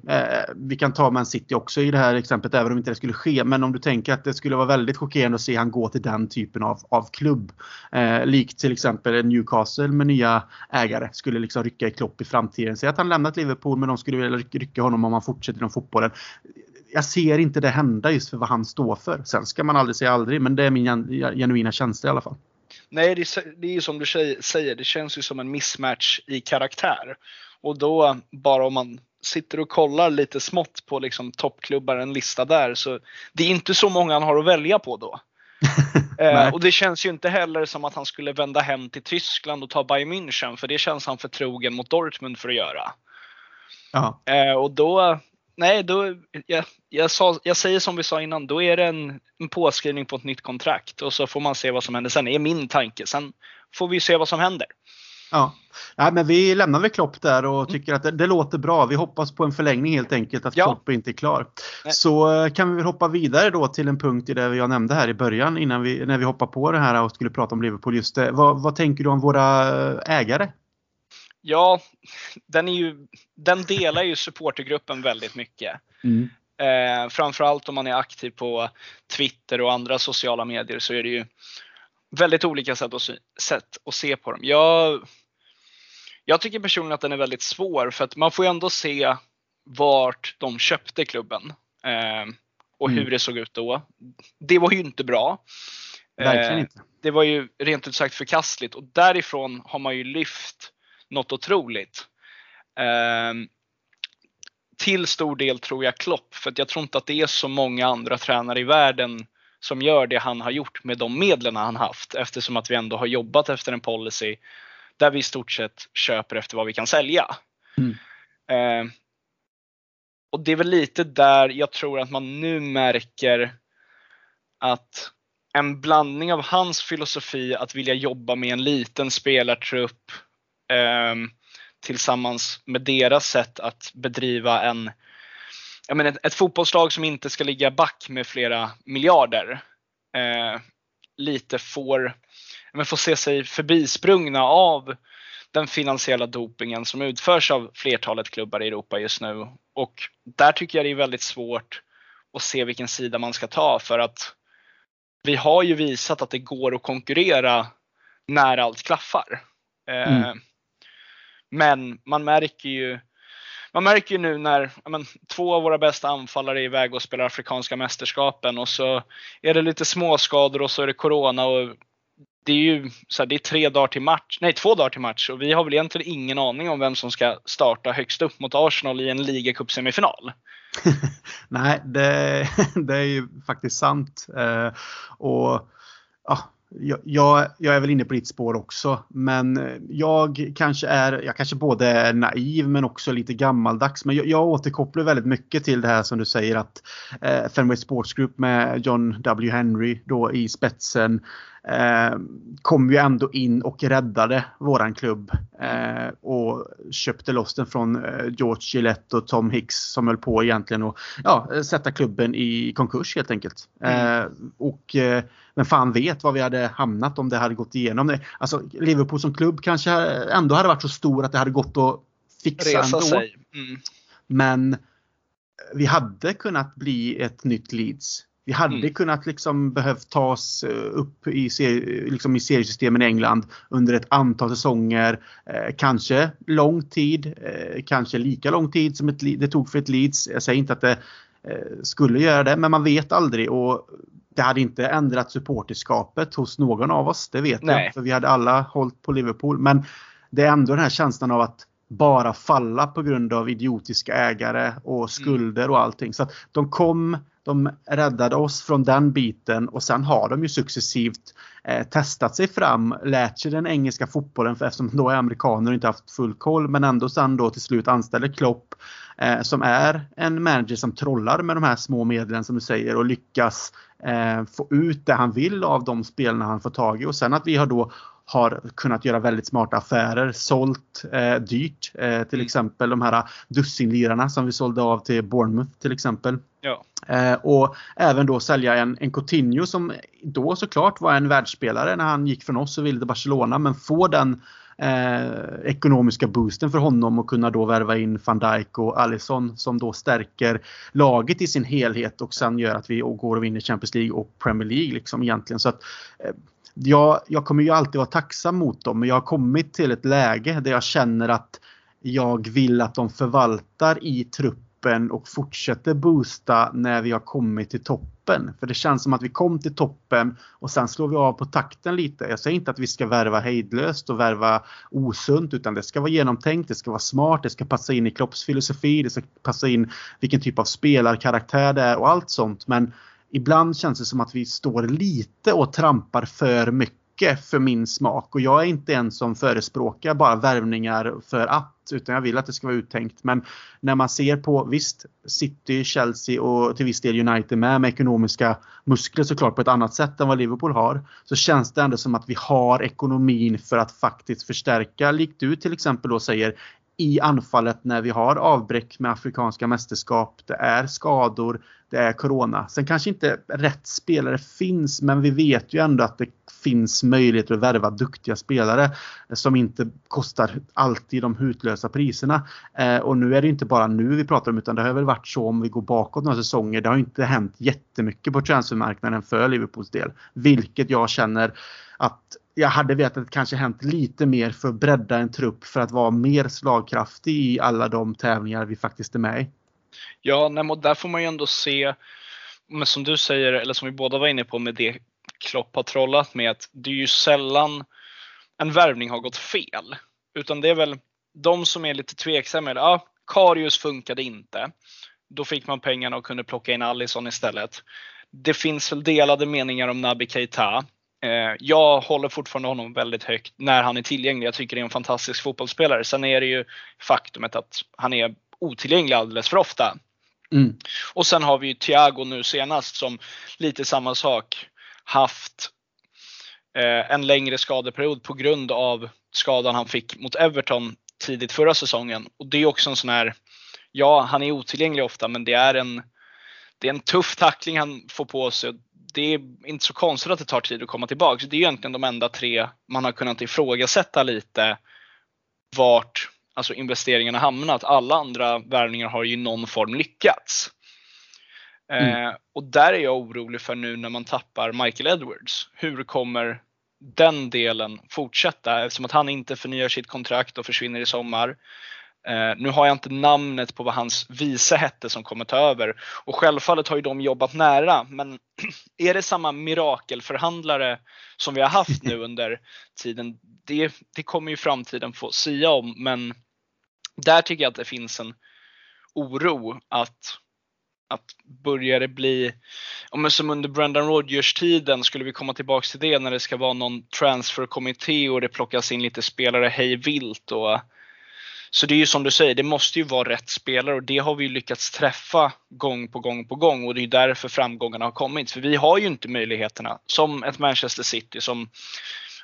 vi kan ta Man City också i det här exemplet även om inte det skulle ske. Men om du tänker att det skulle vara väldigt chockerande att se han gå till den typen av, av klubb. Eh, likt till exempel Newcastle med nya ägare skulle liksom rycka i Klopp i framtiden. Säg att han lämnat Liverpool men de skulle vilja rycka honom om han fortsätter inom fotbollen. Jag ser inte det hända just för vad han står för. Sen ska man aldrig säga aldrig men det är min genuina känsla i alla fall. Nej, det är, det är som du säger, det känns ju som en mismatch i karaktär. Och då bara om man sitter och kollar lite smått på liksom toppklubbar, en lista där, så det är inte så många han har att välja på då. eh, och det känns ju inte heller som att han skulle vända hem till Tyskland och ta Bayern München, för det känns han för trogen mot Dortmund för att göra. Eh, och då, nej, då, jag, jag, sa, jag säger som vi sa innan, då är det en, en påskrivning på ett nytt kontrakt och så får man se vad som händer sen, det är min tanke. Sen får vi se vad som händer. Ja, Nej, men vi lämnar väl Klopp där och mm. tycker att det, det, låter bra. Vi hoppas på en förlängning helt enkelt, att ja. Klopp inte är klar. Nej. Så eh, kan vi hoppa vidare då till en punkt i det jag nämnde här i början innan vi, när vi hoppar på det här och skulle prata om Liverpool. Just det. Vad, vad tänker du om våra ägare? Ja, den, är ju, den delar ju supportergruppen väldigt mycket. Mm. Eh, framförallt om man är aktiv på Twitter och andra sociala medier så är det ju väldigt olika sätt att se på dem. Jag, jag tycker personligen att den är väldigt svår för att man får ju ändå se vart de köpte klubben eh, och mm. hur det såg ut då. Det var ju inte bra. Verkligen inte. det var ju rent ut sagt förkastligt och därifrån har man ju lyft något otroligt. Eh, till stor del tror jag Klopp, för jag tror inte att det är så många andra tränare i världen som gör det han har gjort med de medlen han haft eftersom att vi ändå har jobbat efter en policy där vi i stort sett köper efter vad vi kan sälja. Mm. Eh, och det är väl lite där jag tror att man nu märker att en blandning av hans filosofi att vilja jobba med en liten spelartrupp eh, tillsammans med deras sätt att bedriva en jag menar, ett, ett fotbollslag som inte ska ligga back med flera miljarder eh, lite får, men får se sig förbisprungna av den finansiella dopingen som utförs av flertalet klubbar i Europa just nu. Och där tycker jag det är väldigt svårt att se vilken sida man ska ta för att vi har ju visat att det går att konkurrera när allt klaffar. Eh, mm. Men man märker ju man märker ju nu när men, två av våra bästa anfallare är iväg och spelar Afrikanska mästerskapen och så är det lite småskador och så är det Corona och det är ju så här, det är tre dagar till match, nej två dagar till match och vi har väl egentligen ingen aning om vem som ska starta högst upp mot Arsenal i en ligacupsemifinal. nej, det, det, är ju faktiskt sant. Eh, och ja, jag, jag, är väl inne på ditt spår också. Men eh, jag kanske är, jag kanske både är naiv men också lite gammaldags. Men jag, jag återkopplar väldigt mycket till det här som du säger att eh, Fenway Sports Group med John W. Henry då i spetsen eh, kom ju ändå in och räddade våran klubb. Eh, och köpte loss den från eh, George Gillette och Tom Hicks som höll på egentligen att ja, sätta klubben i konkurs helt enkelt. Mm. Eh, och eh, men fan vet var vi hade hamnat om det hade gått igenom. Alltså Liverpool som klubb kanske ändå hade varit så stor att det hade gått att fixa Resa ändå. Mm. Men vi hade kunnat bli ett nytt Leeds. Vi hade mm. kunnat liksom behövt ta oss eh, upp i, liksom i seriesystemen i England under ett antal säsonger. Eh, kanske lång tid, eh, kanske lika lång tid som ett, det tog för ett Leeds. Jag säger inte att det eh, skulle göra det, men man vet aldrig. Och det hade inte ändrat supporterskapet hos någon av oss, det vet Nej. jag. För vi hade alla hållit på Liverpool. Men det är ändå den här känslan av att bara falla på grund av idiotiska ägare och skulder och allting. Så att de kom, de räddade oss från den biten och sen har de ju successivt eh, testat sig fram, lärt sig den engelska fotbollen för eftersom de då är amerikaner och inte haft full koll men ändå sen då till slut anställer Klopp eh, som är en manager som trollar med de här små medlen som du säger och lyckas eh, få ut det han vill av de spelarna han får tag i. Och sen att vi har då har kunnat göra väldigt smarta affärer, sålt eh, dyrt. Eh, till mm. exempel de här dussinlirarna som vi sålde av till Bournemouth till exempel. Ja. Eh, och även då sälja en, en Coutinho som då såklart var en världsspelare när han gick från oss och ville till Barcelona men få den eh, ekonomiska boosten för honom och kunna då värva in van Dijk och Alisson som då stärker laget i sin helhet och sen gör att vi går och vinner Champions League och Premier League liksom egentligen. Så att, eh, jag, jag kommer ju alltid vara tacksam mot dem men jag har kommit till ett läge där jag känner att jag vill att de förvaltar i truppen och fortsätter boosta när vi har kommit till toppen. För det känns som att vi kom till toppen och sen slår vi av på takten lite. Jag säger inte att vi ska värva hejdlöst och värva osunt utan det ska vara genomtänkt, det ska vara smart, det ska passa in i Klopps filosofi, det ska passa in vilken typ av spelarkaraktär det är och allt sånt. Men ibland känns det som att vi står lite och trampar för mycket för min smak. Och jag är inte en som förespråkar bara värvningar för att. Utan jag vill att det ska vara uttänkt. Men när man ser på, visst, City, Chelsea och till viss del United med, med ekonomiska muskler såklart på ett annat sätt än vad Liverpool har. Så känns det ändå som att vi har ekonomin för att faktiskt förstärka. Likt du till exempel då säger, i anfallet när vi har avbräck med Afrikanska mästerskap. Det är skador, det är Corona. Sen kanske inte rätt spelare finns men vi vet ju ändå att det finns möjligheter att värva duktiga spelare som inte kostar alltid de hutlösa priserna. Eh, och nu är det inte bara nu vi pratar om utan det har väl varit så om vi går bakåt några säsonger. Det har inte hänt jättemycket på transfermarknaden för Liverpools del. Vilket jag känner att jag hade vetat att det kanske hänt lite mer för att bredda en trupp för att vara mer slagkraftig i alla de tävlingar vi faktiskt är med i. Ja, nej, där får man ju ändå se, men som du säger, eller som vi båda var inne på med det Klopp har trollat med, att det är ju sällan en värvning har gått fel. Utan det är väl de som är lite tveksamma. Ja, Karius funkade inte. Då fick man pengarna och kunde plocka in Allison istället. Det finns väl delade meningar om Naby Keita. Eh, jag håller fortfarande honom väldigt högt när han är tillgänglig. Jag tycker det är en fantastisk fotbollsspelare. Sen är det ju faktumet att han är otillgänglig alldeles för ofta. Mm. Och sen har vi ju Thiago nu senast som lite samma sak haft eh, en längre skadeperiod på grund av skadan han fick mot Everton tidigt förra säsongen. Och det är också en sån här, ja han är otillgänglig ofta men det är en, det är en tuff tackling han får på sig det är inte så konstigt att det tar tid att komma tillbaka. Det är egentligen de enda tre man har kunnat ifrågasätta lite vart alltså investeringarna hamnat. Alla andra värvningar har ju i någon form lyckats. Mm. Eh, och där är jag orolig för nu när man tappar Michael Edwards. Hur kommer den delen fortsätta eftersom att han inte förnyar sitt kontrakt och försvinner i sommar. Eh, nu har jag inte namnet på vad hans vice hette som kommer ta över och självfallet har ju de jobbat nära men är det samma mirakelförhandlare som vi har haft nu under tiden? Det, det kommer ju framtiden få sia om men där tycker jag att det finns en oro att att börjar det bli, om som under Brendan Rodgers tiden, skulle vi komma tillbaks till det när det ska vara någon transferkommitté och det plockas in lite spelare hej vilt och så det är ju som du säger, det måste ju vara rätt spelare och det har vi lyckats träffa gång på gång på gång och det är därför framgångarna har kommit. För vi har ju inte möjligheterna som ett Manchester City som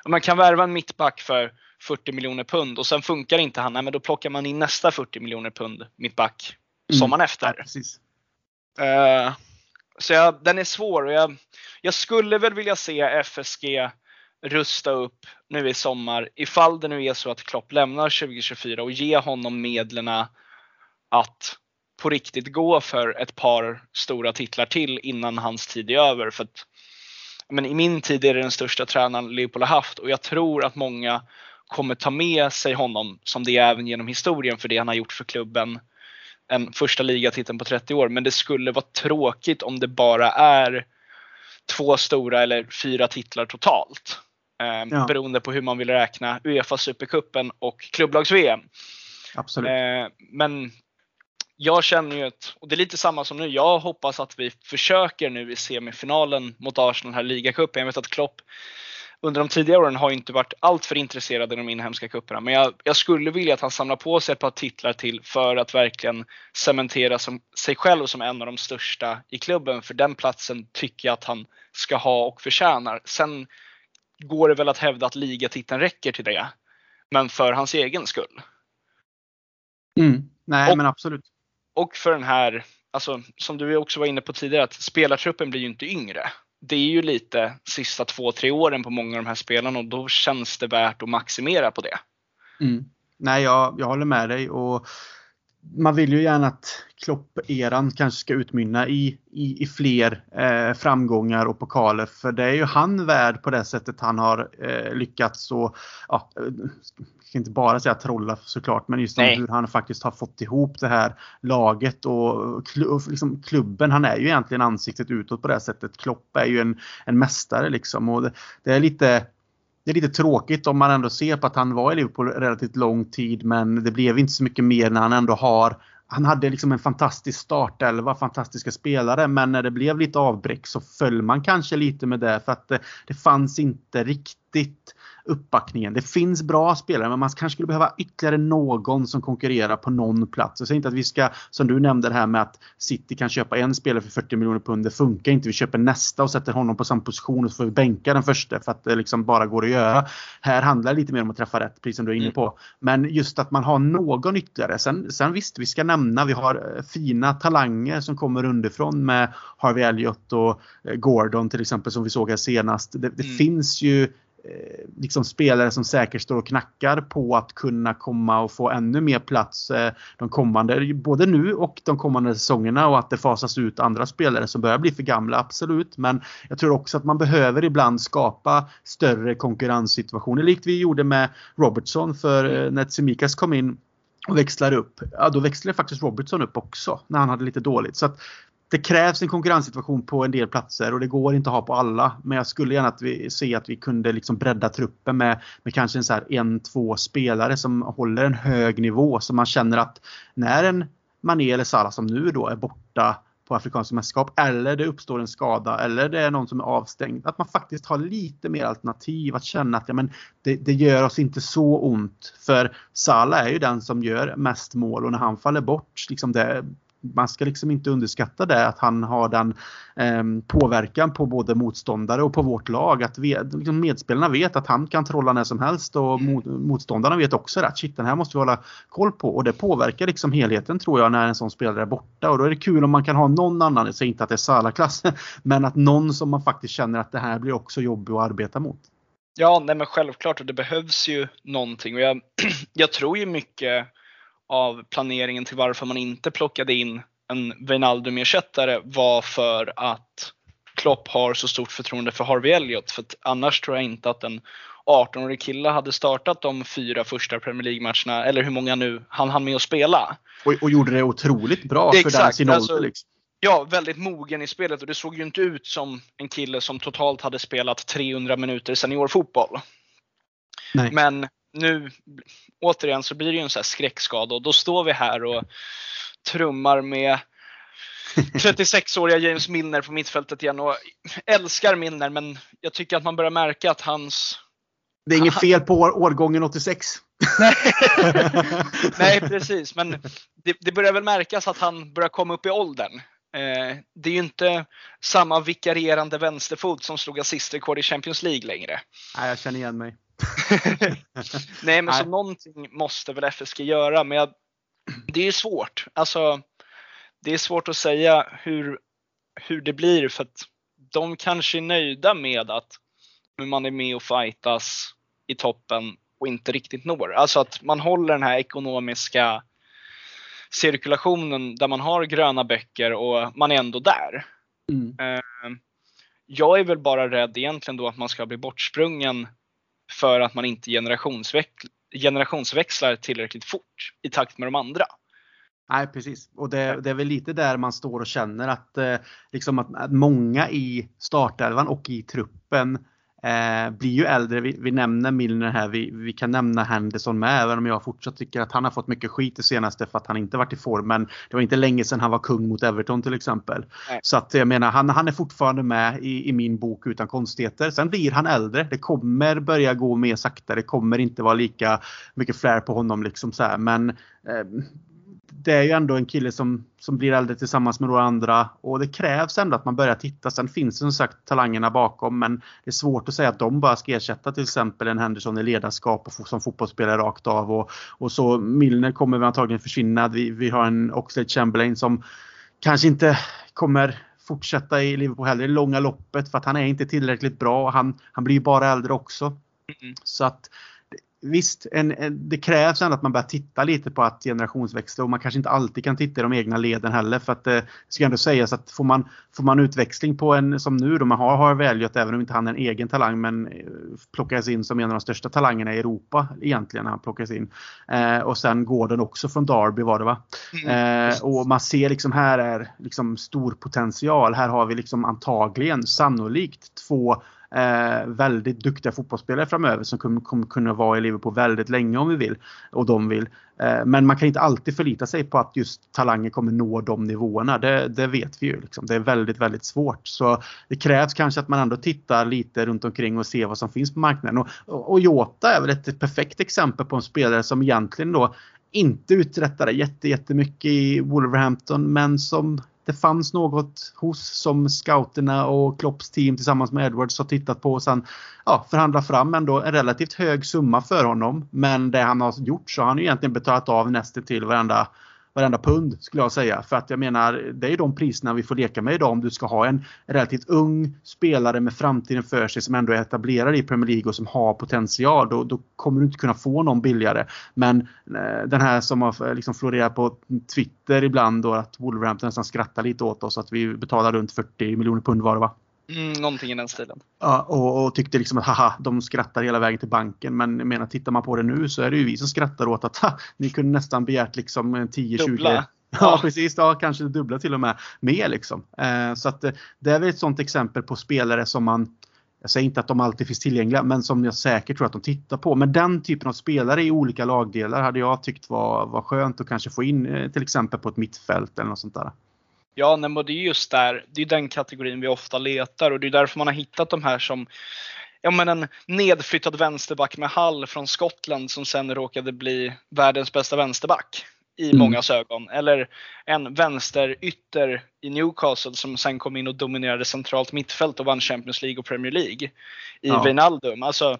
man kan värva en mittback för 40 miljoner pund och sen funkar inte han, nej, men då plockar man in nästa 40 miljoner pund mittback mm. sommaren efter. Ja, uh, så jag, den är svår och jag, jag skulle väl vilja se FSG rusta upp nu i sommar ifall det nu är så att Klopp lämnar 2024 och ge honom medlen att på riktigt gå för ett par stora titlar till innan hans tid är över. För att, men I min tid är det den största tränaren Leopold har haft och jag tror att många kommer ta med sig honom som det är även genom historien för det han har gjort för klubben. En första ligatiteln på 30 år. Men det skulle vara tråkigt om det bara är två stora eller fyra titlar totalt. Eh, ja. Beroende på hur man vill räkna Uefa Supercupen och klubblags-VM. Absolut. Eh, men jag känner ju att, och det är lite samma som nu, jag hoppas att vi försöker nu i semifinalen mop Arsenal här i ligacupen. Jag vet att Klopp under de tidigare åren har inte varit alltför intresserad i de inhemska cuperna. Men jag, jag, skulle vilja att han samlar på sig ett par titlar till för att verkligen cementera som, sig själv som en av de största i klubben. För den platsen tycker jag att han ska ha och förtjänar. Sen går det väl att hävda att ligatiteln räcker till det. Men för hans egen skull. Mm. Nej och, men absolut. Och för den här, alltså som du också var inne på tidigare, att spelartruppen blir ju inte yngre det är ju lite sista två, tre åren på många av de här spelarna och då känns det värt att maximera på det. Mm. Nej, jag, jag håller med dig och man vill ju gärna att Klopp-eran kanske ska utmynna i, i, i fler eh, framgångar och pokaler. För det är ju han värd på det sättet han har eh, lyckats och ja, jag ska inte bara säga trolla såklart, men just hur han faktiskt har fått ihop det här laget och, och liksom klubben. Han är ju egentligen ansiktet utåt på det sättet. Klopp är ju en, en mästare liksom och det, det är lite det är lite tråkigt om man ändå ser på att han var i Liverpool relativt lång tid men det blev inte så mycket mer när han ändå har han hade liksom en fantastisk startelva, fantastiska spelare men när det blev lite avbräck så föll man kanske lite med det för att det, det fanns inte riktigt uppbackningen. Det finns bra spelare men man kanske skulle behöva ytterligare någon som konkurrerar på någon plats. Jag säger inte att vi ska, som du nämnde det här med att City kan köpa en spelare för 40 miljoner pund. Det funkar inte. Vi köper nästa och sätter honom på samma position och så får vi bänka den första för att det liksom bara går att göra. Här handlar det lite mer om att träffa rätt, precis som du är inne på. Men just att man har någon ytterligare. Sen, sen visst, vi ska nämna, vi har eh, fina talanger som kommer underifrån med Harvey Elliott och eh, Gordon till exempel som vi såg här senast. Det, det mm. finns ju liksom spelare som säkert står och knackar på att kunna komma och få ännu mer plats eh, de kommande, både nu och de kommande säsongerna och att det fasas ut andra spelare som börjar bli för gamla, absolut. Men jag tror också att man behöver ibland skapa större konkurrenssituationer, likt vi gjorde med Robertson för eh, när Tsimikas kom in och växlar upp. Ja, då växlade faktiskt Robertson upp också när han hade lite dåligt. Så att det krävs en konkurrenssituation på en del platser och det går inte att ha på alla. Men jag skulle gärna att vi, se att vi kunde liksom bredda truppen med, med kanske en, så här, en, två spelare som håller en hög nivå. Så man känner att när en Mané eller Salah som nu då är borta på Afrikanska mästerskap eller det uppstår en skada eller det är någon som är avstängd. Att man faktiskt har lite mer alternativ att känna att ja, men det, det gör oss inte så ont. För Salah är ju den som gör mest mål och när han faller bort, liksom det, man ska liksom inte underskatta det att han har den eh, påverkan på både motståndare och på vårt lag. Att vi, liksom medspelarna vet att han kan trolla när som helst och mm. mot, motståndarna vet också att shit den här måste vi hålla koll på. Och det påverkar liksom helheten tror jag när en sån spelare är borta. Och då är det kul om man kan ha någon annan, jag säger inte att det är Salah-klass, men att någon som man faktiskt känner att det här blir också jobbigt att arbeta mot. Ja, nej men självklart och det behövs ju någonting och jag, jag tror ju mycket av planeringen till varför man inte plockade in en Wijnaldum-ersättare var för att Klopp har så stort förtroende för Harvey Elliott. För annars tror jag inte att en 18-årig kille hade startat de fyra första Premier League-matcherna, eller hur många nu han hann med att spela. Och, och gjorde det otroligt bra för Exakt, sin alltså, ålder. Liksom. Ja, väldigt mogen i spelet och det såg ju inte ut som en kille som totalt hade spelat 300 minuter seniorfotboll. Nej. Men nu återigen så blir det ju en sån här skräckskada och då står vi här och trummar med 36-åriga James Milner på mittfältet igen och älskar Milner men jag tycker att man börjar märka att hans det är inget fel på årgången 86. Nej, precis. Men det, det, börjar väl märkas att han börjar komma upp i åldern. Eh, det är ju inte samma vikarierande vänsterfot som slog assistrekord i Champions League längre. Nej, jag känner igen mig. Nej, men så någonting måste väl FSG göra. Men jag, det är svårt. Alltså, det är svårt att säga hur, hur det blir för att de kanske är nöjda med att man är med och fightas i toppen och inte riktigt når. Alltså att man håller den här ekonomiska cirkulationen där man har gröna böcker och man är ändå där. Mm. Eh, jag är väl bara rädd egentligen då att man ska bli bortsprungen för att man inte generationsväxlar, generationsväxlar tillräckligt fort i takt med de andra. Nej precis och det, det, är väl lite där man står och känner att, eh, liksom att, att många i startelvan och i truppen eh, blir ju äldre. Vi, vi nämner Milner här, vi, vi, kan nämna Henderson med även om jag fortsatt tycker att han har fått mycket skit det senaste för att han inte varit i form. Men det var inte länge sedan han var kung mot Everton till exempel. Nej. Så att jag menar han, han är fortfarande med i, i min bok utan konstigheter. Sen blir han äldre. Det kommer börja gå mer sakta. Det kommer inte vara lika mycket flair på honom liksom så här. Men eh, det är ju ändå en kille som, som blir äldre tillsammans med några andra och det krävs ändå att man börjar titta. Sen finns det som sagt talangerna bakom men det är svårt att säga att de bara ska ersätta till exempel en Henderson i ledarskap och som fotbollsspelare rakt av. Och, och så Milner kommer väl antagligen försvinna. Vi, vi har en Oxlade Chamberlain som kanske inte kommer fortsätta i Liverpool heller i långa loppet för att han är inte tillräckligt bra. Han, han blir ju bara äldre också. Mm. Så att Visst, en, en, det krävs ändå att man börjar titta lite på att generationsväxla och man kanske inte alltid kan titta i de egna leden heller för att eh, det ska ändå sägas att får man, får man utväxling på en som nu då man har, har Elliot även om inte han är en egen talang men eh, plockas in som en av de största talangerna i Europa egentligen när han plockas in. Eh, och sen går den också från Derby var det va? Mm. Eh, och man ser liksom här är liksom stor potential. Här har vi liksom antagligen sannolikt två eh, väldigt duktiga fotbollsspelare framöver som kommer, kommer kunna vara i Liverpool väldigt länge om vi vill. Och de vill. Eh, men man kan inte alltid förlita sig på att just talanger kommer nå de nivåerna. Det, det vet vi ju. Liksom. Det är väldigt, väldigt svårt. Så det krävs kanske att man ändå tittar lite runt omkring och ser vad som finns på marknaden. Och, och, och Jota är väl ett perfekt exempel på en spelare som egentligen då inte uträttade jättemycket i Wolverhampton men som det fanns något hos som scouterna och Klopps team tillsammans med Edwards har tittat på och sen ja, förhandla fram ändå en relativt hög summa för honom. Men det han har gjort så har han egentligen betalat av nästan till varenda varenda pund skulle jag säga. För att jag menar, det är de priserna vi får leka med idag om du ska ha en relativt ung spelare med framtiden för sig som ändå är etablerad i Premier League och som har potential. Då, då kommer du inte kunna få någon billigare. Men eh, den här som har eh, liksom florerat på Twitter ibland då att Wolverhampton nästan skrattar lite åt oss att vi betalar runt 40 miljoner pund var det va? Mm, någonting i den stilen. Ja, och, och, tyckte liksom att haha, de skrattar hela vägen till banken. Men jag menar, tittar man på det nu så är det ju vi som skrattar åt att ha, ni kunde nästan begärt liksom 10-20. Ja, ja, precis. Ja, kanske dubbla till och med. Mer liksom. Eh, så att eh, det är väl ett sånt exempel på spelare som man jag säger inte att de alltid finns tillgängliga, men som jag säkert tror att de tittar på. Men den typen av spelare i olika lagdelar hade jag tyckt var, var skönt att kanske få in eh, till exempel på ett mittfält eller något sånt där. Ja, nej, men det är just där, det är den kategorin vi ofta letar och det är därför man har hittat de här som ja, men en nedflyttad vänsterback med Hall från Skottland som sen råkade bli världens bästa vänsterback i mm. mångas ögon. Eller en vänsterytter i Newcastle som sen kom in och dominerade centralt mittfält och vann Champions League och Premier League i ja. Wijnaldum. Alltså,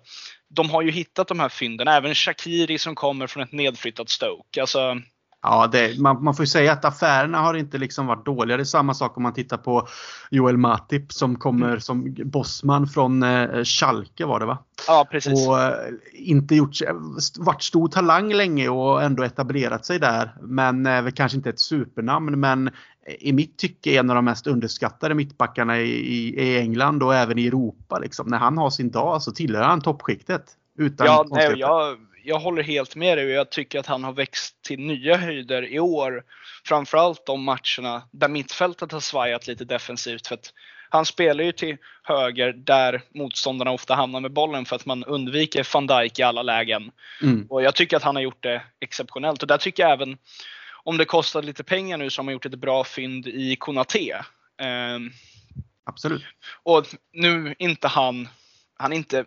de har ju hittat de här fynden. Även Shakiri som kommer från ett nedflyttat Stoke. Alltså, Ja, det, man, man, får ju säga att affärerna har inte liksom varit dåliga. Det är samma sak om man tittar på Joel Matip som kommer mm. som bossman från eh, Schalke var det va? Ja, precis. Och eh, inte gjort, varit stor talang länge och ändå etablerat sig där. Men eh, kanske inte ett supernamn men i mitt tycke en av de mest underskattade mittbackarna i, i, i England och även i Europa. Liksom. När han har sin dag så tillhör han toppskiktet. Utan ja, nej, jag, jag håller helt med dig och jag tycker att han har växt till nya höjder i år. Framförallt de matcherna där mittfältet har svajat lite defensivt. För att han spelar ju till höger där motståndarna ofta hamnar med bollen för att man undviker van Dijk i alla lägen. Mm. Och jag tycker att han har gjort det exceptionellt. Och där tycker jag även, om det kostar lite pengar nu så har man gjort ett bra fynd i Konate. Eh, Absolut. Och nu inte han, han är inte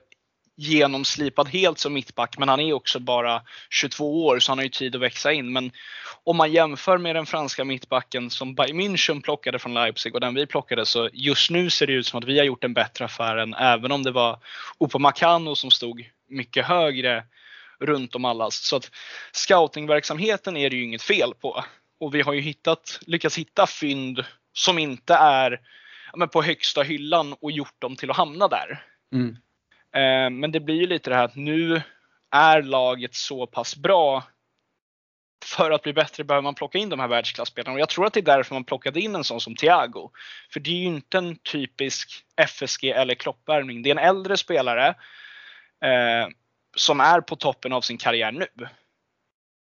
genomslipad helt som mittback, men han är också bara 22 år så han har ju tid att växa in. Men om man jämför med den franska mittbacken som Bayern München plockade från Leipzig och den vi plockade så just nu ser det ut som att vi har gjort en bättre affär än även om det var Upamecano som stod mycket högre runt om alla. Så att scoutingverksamheten är det ju inget fel på. Och vi har ju hittat, lyckats hitta fynd som inte är men på högsta hyllan och gjort dem till att hamna där. Mm. Eh, men det blir ju lite det här att nu är laget så pass bra. För att bli bättre behöver man plocka in de här världsklassspelarna och jag tror att det är därför man plockade in en sån som Thiago. För det är ju inte en typisk FSG eller kloppvärvning. Det är en äldre spelare eh, som är på toppen av sin karriär nu.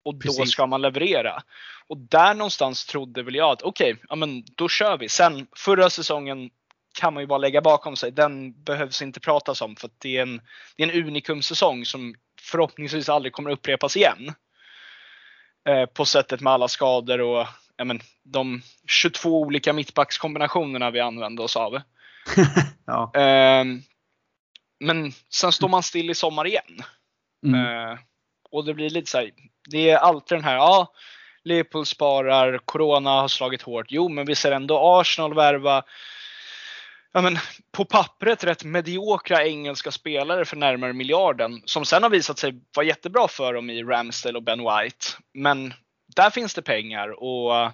Och då Precis. ska man leverera. Och där någonstans trodde väl jag att okej, okay, ja men då kör vi. Sen förra säsongen kan man ju bara lägga bakom sig. Den behövs inte pratas om för att det är en, det är en unikum-säsong som förhoppningsvis aldrig kommer upprepas igen. Eh, på sättet med alla skador och ja, men, de 22 olika mittbackskombinationerna vi använde oss av. ja. eh, men sen står man still i sommar igen. Mm. Eh, och det blir lite så här, det är alltid den här, ja, Liverpool sparar, Corona har slagit hårt. Jo, men vi ser ändå Arsenal värva ja, men, på pappret rätt mediokra engelska spelare för närmare miljarden som sen har visat sig vara jättebra för dem i Ramsdale och Ben White. Men där finns det pengar och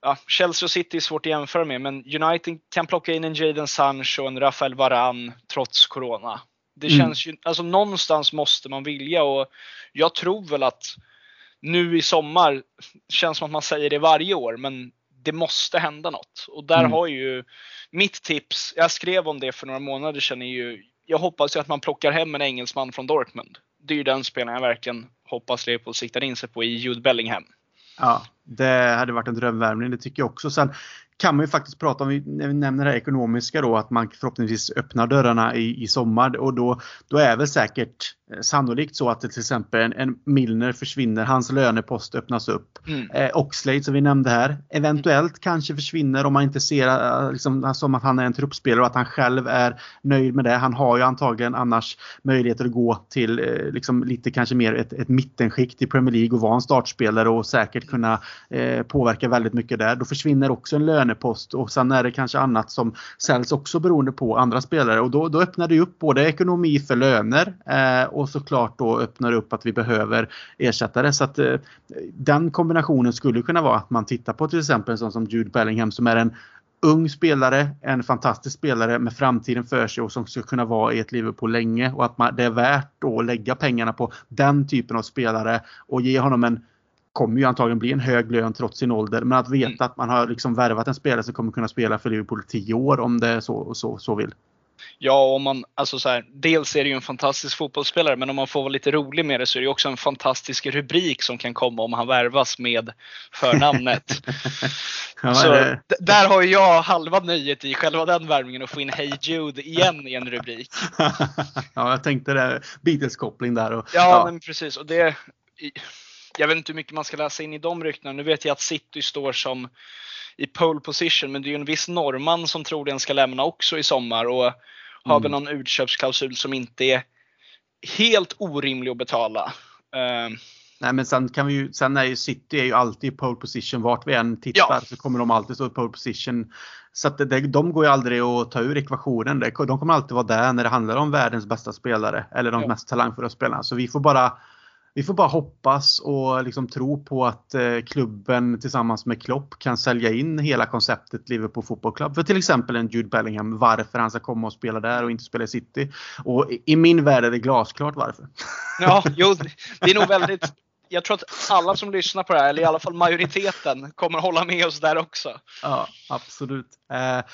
ja, Chelsea och City är svårt att jämföra med, men United kan plocka in en Jadon Sancho och en Rafael Varan trots Corona. Det mm. känns ju, alltså någonstans måste man vilja och jag tror väl att nu i sommar, känns som att man säger det varje år, men det måste hända något. Och där mm. har ju mitt tips, jag skrev om det för några månader sedan, är ju, jag hoppas ju att man plockar hem en engelsman från Dortmund. Det är ju den spelaren jag verkligen hoppas Liverpool siktar in sig på i Jude Bellingham. Ja, det hade varit en drömvärmning, det tycker jag också. Sen kan man ju faktiskt prata om, när vi nämner det ekonomiska då, att man förhoppningsvis öppnar dörrarna i, i sommar och då, då är väl säkert Eh, sannolikt så att det till exempel en, en Milner försvinner, hans lönepost öppnas upp. Mm. Eh, Oxlade som vi nämnde här, eventuellt kanske försvinner om man inte ser eh, liksom, som att han är en truppspelare och att han själv är nöjd med det. Han har ju antagligen annars möjligheter att gå till eh, liksom, lite kanske mer ett, ett mittenskikt i Premier League och vara en startspelare och säkert kunna eh, väldigt mycket där. Då försvinner också en lönepost och sen är det kanske annat som säljs också beroende på andra spelare och då, då öppnar det upp både ekonomi för löner eh, och såklart då öppnar det upp att vi behöver ersättare. Så att eh, den kombinationen skulle kunna vara att man tittar på till exempel en sån som Jude Bellingham som är en ung spelare, en fantastisk spelare med framtiden för sig och som ska kunna vara i ett Liverpool länge och att man, det är värt då att lägga pengarna på den typen av spelare och ge honom en kommer ju antagligen bli en hög lön trots sin ålder. Men att veta mm. att man har liksom värvat en spelare som kommer kunna spela för Liverpool 10 år om det så, så, så vill. Ja, om man, alltså så här, dels är det ju en fantastisk fotbollsspelare, men om man får vara lite rolig med det så är det också en fantastisk rubrik som kan komma om han värvas med förnamnet. ja, så det... där har jag halva nöjet i själva den värvningen att få in Hey Jude igen i en rubrik. ja, jag tänkte det. Beatles-koppling där. Och, ja, ja, men precis. Och det, jag vet inte hur mycket man ska läsa in i de ryktena. Nu vet jag att City står som i pole position. Men det är ju en viss norrman som troligen ska lämna också i sommar och har mm. väl någon utköpsklausul som inte är helt orimlig att betala. Uh, Nej men sen kan vi ju, sen är ju City är ju alltid i pole position vart vi än tittar ja. så kommer de alltid stå i pole position. Så att det, de går ju aldrig att ta ur ekvationen. De kommer alltid vara där när det handlar om världens bästa spelare eller de ja. mest talangfulla spelarna. Så vi får bara vi får bara hoppas och liksom tro på att eh, klubben tillsammans med Klopp kan sälja in hela konceptet Liverpool Football Club. För till exempel en Jude Bellingham, varför han ska komma och spela där och inte spela i City. Och i min värld är det glasklart varför. Ja, jo, det är nog väldigt jag tror att alla som lyssnar på det här, eller i alla fall majoriteten, kommer hålla med oss där också. Ja, absolut. Eh,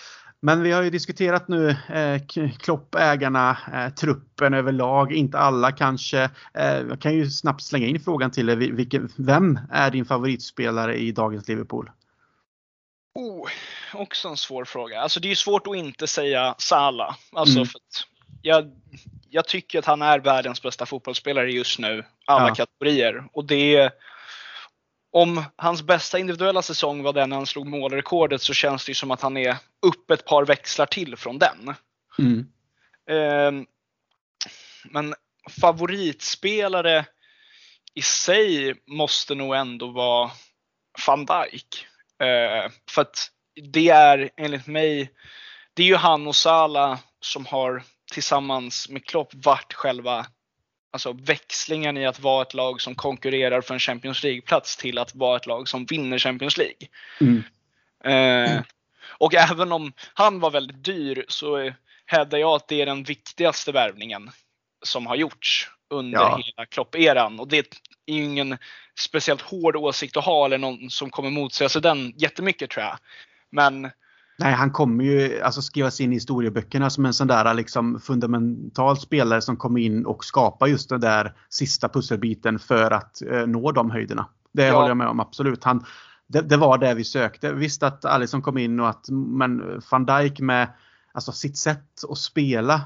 men vi har ju diskuterat nu eh, Klopp, ägarna, eh, truppen överlag, inte alla kanske. Eh, jag kan ju snabbt slänga in frågan till dig. Vilken, vem är din favoritspelare i dagens Liverpool? Oh, också en svår fråga. Alltså det är svårt att inte säga Salah. Alltså mm. för jag, jag tycker att han är världens bästa fotbollsspelare just nu, alla ja. kategorier. Och det om hans bästa individuella säsong var den när han slog målrekordet så känns det ju som att han är upp ett par växlar till från den. Mm. Eh, men favoritspelare i sig måste nog ändå vara van Dijk. Eh, för att det är enligt mig, det är ju han och Sala som har tillsammans med Klopp varit själva alltså växlingen i att vara ett lag som konkurrerar för en Champions League-plats till att vara ett lag som vinner Champions League. Mm. Eh, och även om han var väldigt dyr så hävdar jag att det är den viktigaste värvningen som har gjorts under ja. hela Klopp-eran. Och det är ju ingen speciellt hård åsikt att ha eller någon som kommer motsäga sig den jättemycket tror jag. Men Nej, han kommer ju alltså skrivas in i historieböckerna som en sån där liksom fundamental spelare som kommer in och skapar just den där sista pusselbiten för att eh, nå de höjderna. Det ja. håller jag med om absolut. Han, det, det, var det vi sökte. Visst att Alisson kom in och att men van Dijk med alltså sitt sätt att spela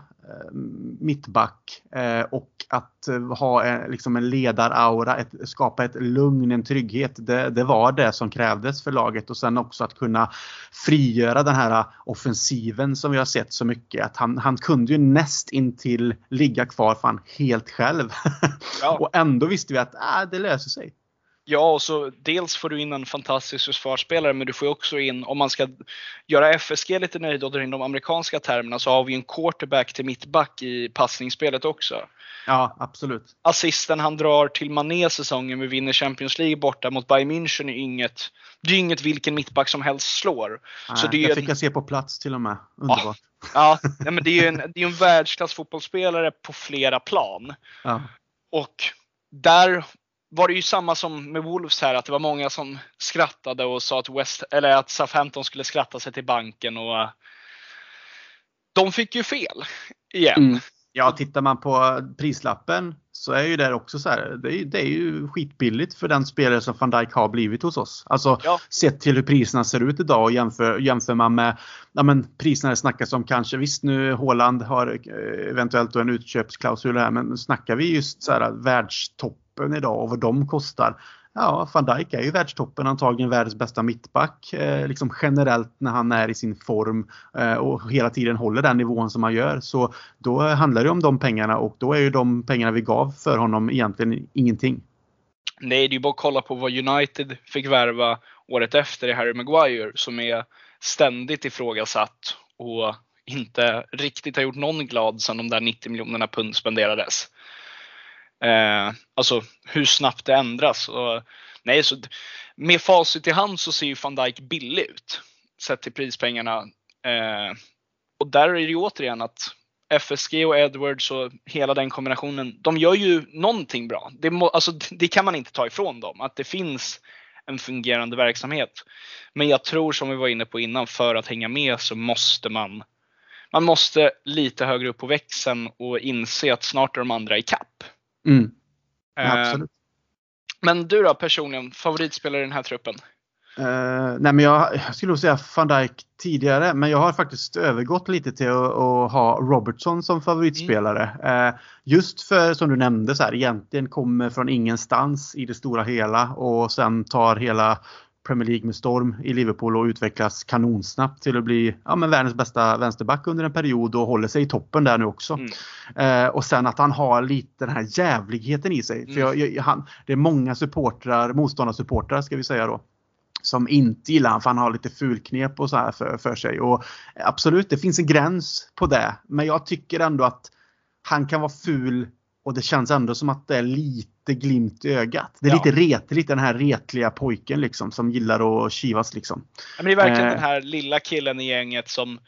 mittback eh, och att eh, ha en, liksom en ledaraura, ett, skapa ett lugn, en trygghet. Det, det, var det som krävdes för laget och sen också att kunna frigöra den här offensiven som vi har sett så mycket. Att han, han kunde ju näst intill ligga kvar fan helt själv. Ja. och ändå visste vi att äh, det löser sig. Ja, och så dels får du in en fantastisk försvarsspelare, men du får också in, om man ska göra FSG lite nöjd och dra in de amerikanska termerna, så har vi en quarterback till mittback i passningsspelet också. Ja, absolut. Assisten han drar till Mané säsongen vi vinner Champions League borta mot Bayern München är inget, det är inget vilken mittback som helst slår. Nej, så det, det fick en, jag se på plats till och med. Underbart. Ja, ja men det är ju en, det är en världsklass fotbollsspelare på flera plan. Ja. Och där var det ju samma som med Wolves här, att det var många som skrattade och sa att, West, eller att Southampton skulle skratta sig till banken. och De fick ju fel igen. Mm. Ja, tittar man på prislappen så är ju det också så här. Det är, det är ju skitbilligt för den spelare som van Dijk har blivit hos oss. Alltså ja. sett till hur priserna ser ut idag och jämför, jämför man med ja, men, priserna det snackas om kanske. Visst nu Håland har eh, eventuellt en utköpsklausul här men snackar vi just så här världstopp toppen idag och vad de kostar. Ja, van Dijk är ju världstoppen, antagligen världens bästa mittback eh, liksom generellt när han är i sin form eh, och hela tiden håller den nivån som han gör. Så då handlar det om de pengarna och då är ju de pengarna vi gav för honom egentligen ingenting. Nej, det är ju bara att kolla på vad United fick värva året efter i Harry Maguire som är ständigt ifrågasatt och inte riktigt har gjort någon glad sedan de där 90 miljonerna pund spenderades. Eh, alltså hur snabbt det ändras. Och, nej, så, med facit i hand så ser ju van Dijk billig ut sett till prispengarna. Eh, och där är det ju återigen att FSG och Edwards och hela den kombinationen, de gör ju någonting bra. Det, må, alltså, det kan man inte ta ifrån dem, att det finns en fungerande verksamhet. Men jag tror som vi var inne på innan, för att hänga med så måste man man måste lite högre upp på växeln och inse att snart är de andra i kapp. Mm. Ja, absolut. Men du då personligen, favoritspelare i den här truppen? Uh, nej men jag, jag skulle nog säga van Dijk tidigare men jag har faktiskt övergått lite till att, att ha Robertson som favoritspelare. Mm. Uh, just för som du nämnde så här, egentligen kommer från ingenstans i det stora hela och sen tar hela Premier League med storm i Liverpool och utvecklas kanonsnabbt till att bli ja, men världens bästa vänsterback under en period och håller sig i toppen där nu också. Mm. Eh, och sen att han har lite den här jävligheten i sig. Mm. För jag, jag, han, det är många supportrar, motståndarsupportrar ska vi säga då som inte gillar honom för han har lite fulknep och så här för, för sig. Och absolut, det finns en gräns på det. Men jag tycker ändå att han kan vara ful och det känns ändå som att det är lite glimt i ögat. Det är ja. lite retligt, den här retliga pojken liksom som gillar att kivas liksom. Ja, men det är verkligen eh. den här lilla killen i gänget som